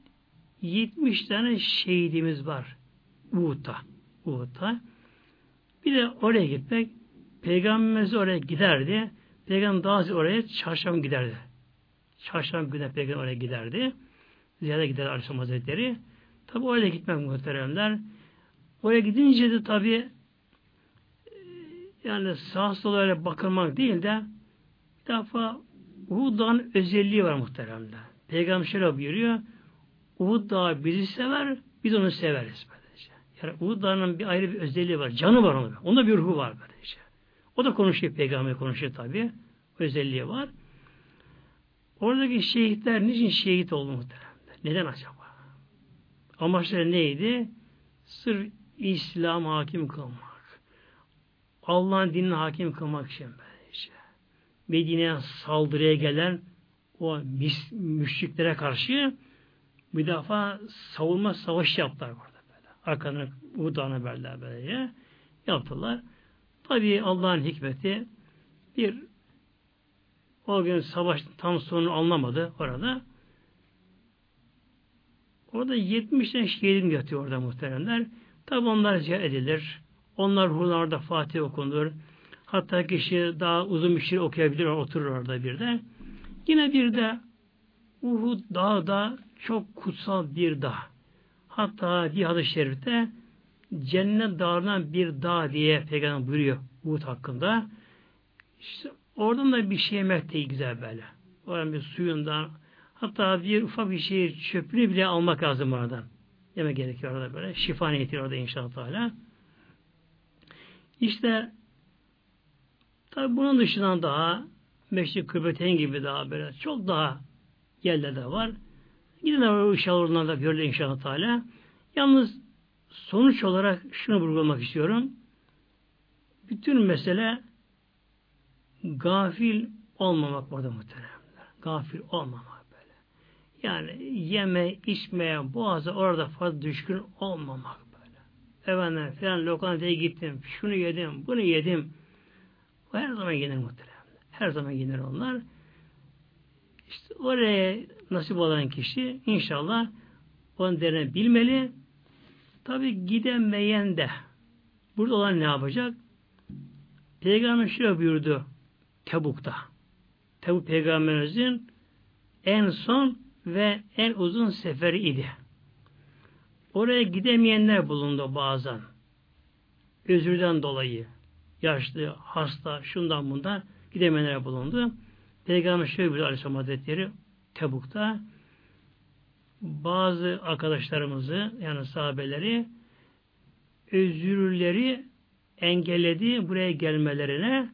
70 tane şehidimiz var. Uhud'da. Uhud'da. Bir de oraya gitmek Peygamberimiz oraya giderdi. Peygamber daha oraya çarşamba giderdi. Çarşamba günü Peygamber oraya giderdi. Ziyade gider Aleyhisselam Hazretleri. Tabi oraya gitmek muhteremler. Oraya gidince de tabi yani sağ sola öyle bakılmak değil de bir defa Uhud Dağı'nın özelliği var muhteremler. Peygamber şöyle buyuruyor. Uhud Dağı bizi sever, biz onu severiz. Böylece. Yani Uhud Dağı'nın bir ayrı bir özelliği var. Canı var onun. Onda bir ruhu var böylece. O da konuşuyor, peygamber konuşuyor tabi. Özelliği var. Oradaki şehitler niçin şehit oldu muhteremler? Neden acaba? Amaçları neydi? Sırf İslam hakim kılmak. Allah'ın dinine hakim kılmak için böylece. Medine'ye saldırıya gelen o mis, müşriklere karşı defa savunma savaşı yaptılar burada böyle. Arkadan Uhud'dan verdiler böyle. Yaptılar. Tabi Allah'ın hikmeti bir o gün savaş tam sonunu anlamadı orada. Orada 70 tane şehidim yatıyor orada muhteremler. Tabi onlar ziyaret edilir. Onlar ruhlarda Fatih okunur. Hatta kişi daha uzun bir şey okuyabilir, oturur orada bir de. Yine bir de Uhud dağı da çok kutsal bir dağ. Hatta bir hadis-i şerifte cennet dağından bir dağ diye peygamber buyuruyor Uhud hakkında. İşte oradan da bir şey yemek değil güzel böyle. Oradan bir suyundan hatta bir ufak bir şey çöpünü bile almak lazım oradan. Yemek gerekiyor orada böyle. Şifa niyeti orada inşallah Teala. İşte tabi bunun dışından daha Meşri Kıbrıten gibi daha böyle çok daha yerler de var. Gidin o inşallah oradan da görülür inşallah Teala. Yalnız sonuç olarak şunu vurgulamak istiyorum. Bütün mesele gafil olmamak burada muhteremler. Gafil olmamak böyle. Yani yeme, içmeye, boğaza orada fazla düşkün olmamak böyle. Efendim filan lokantaya gittim, şunu yedim, bunu yedim. O her zaman yenir muhteremler. Her zaman yenir onlar. İşte oraya nasip olan kişi inşallah onun değerini bilmeli. Tabi gidemeyen de burada olan ne yapacak? Peygamber şöyle buyurdu Tebuk'ta. Tebuk peygamberimizin en son ve en uzun seferi idi. Oraya gidemeyenler bulundu bazen. Özürden dolayı. Yaşlı, hasta, şundan bundan gidemeyenler bulundu. Peygamber şöyle buyurdu Aleyhisselam Hazretleri Tebuk'ta bazı arkadaşlarımızı yani sahabeleri özürleri engelledi buraya gelmelerine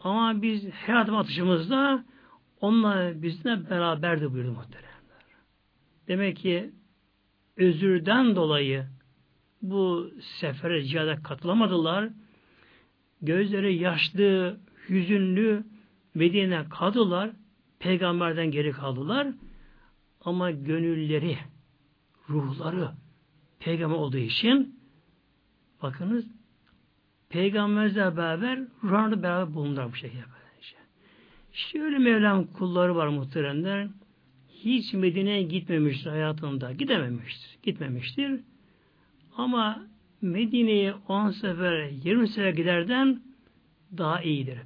ama biz her adım atışımızda onlar bizimle beraberdi buyurdu muhteremler. Demek ki özürden dolayı bu sefere cihada katılamadılar. Gözleri yaşlı, hüzünlü Medine'ye kaldılar. Peygamberden geri kaldılar. Ama gönülleri, ruhları peygamber olduğu için bakınız peygamberle beraber ruhlarla beraber bulundular bu şekilde. Şöyle Mevlam kulları var muhteremler. Hiç Medine'ye gitmemiştir hayatında. Gidememiştir. Gitmemiştir. Ama Medine'ye 10 sefer, 20 sefer giderden daha iyidir.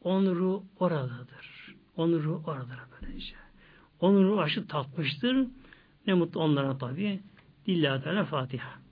Onun ruhu oradadır. Onun ruhu oradadır böylece. Onun ruhu aşı tatmıştır. Ne mutlu onlara tabi. Lillahi Teala Fatiha.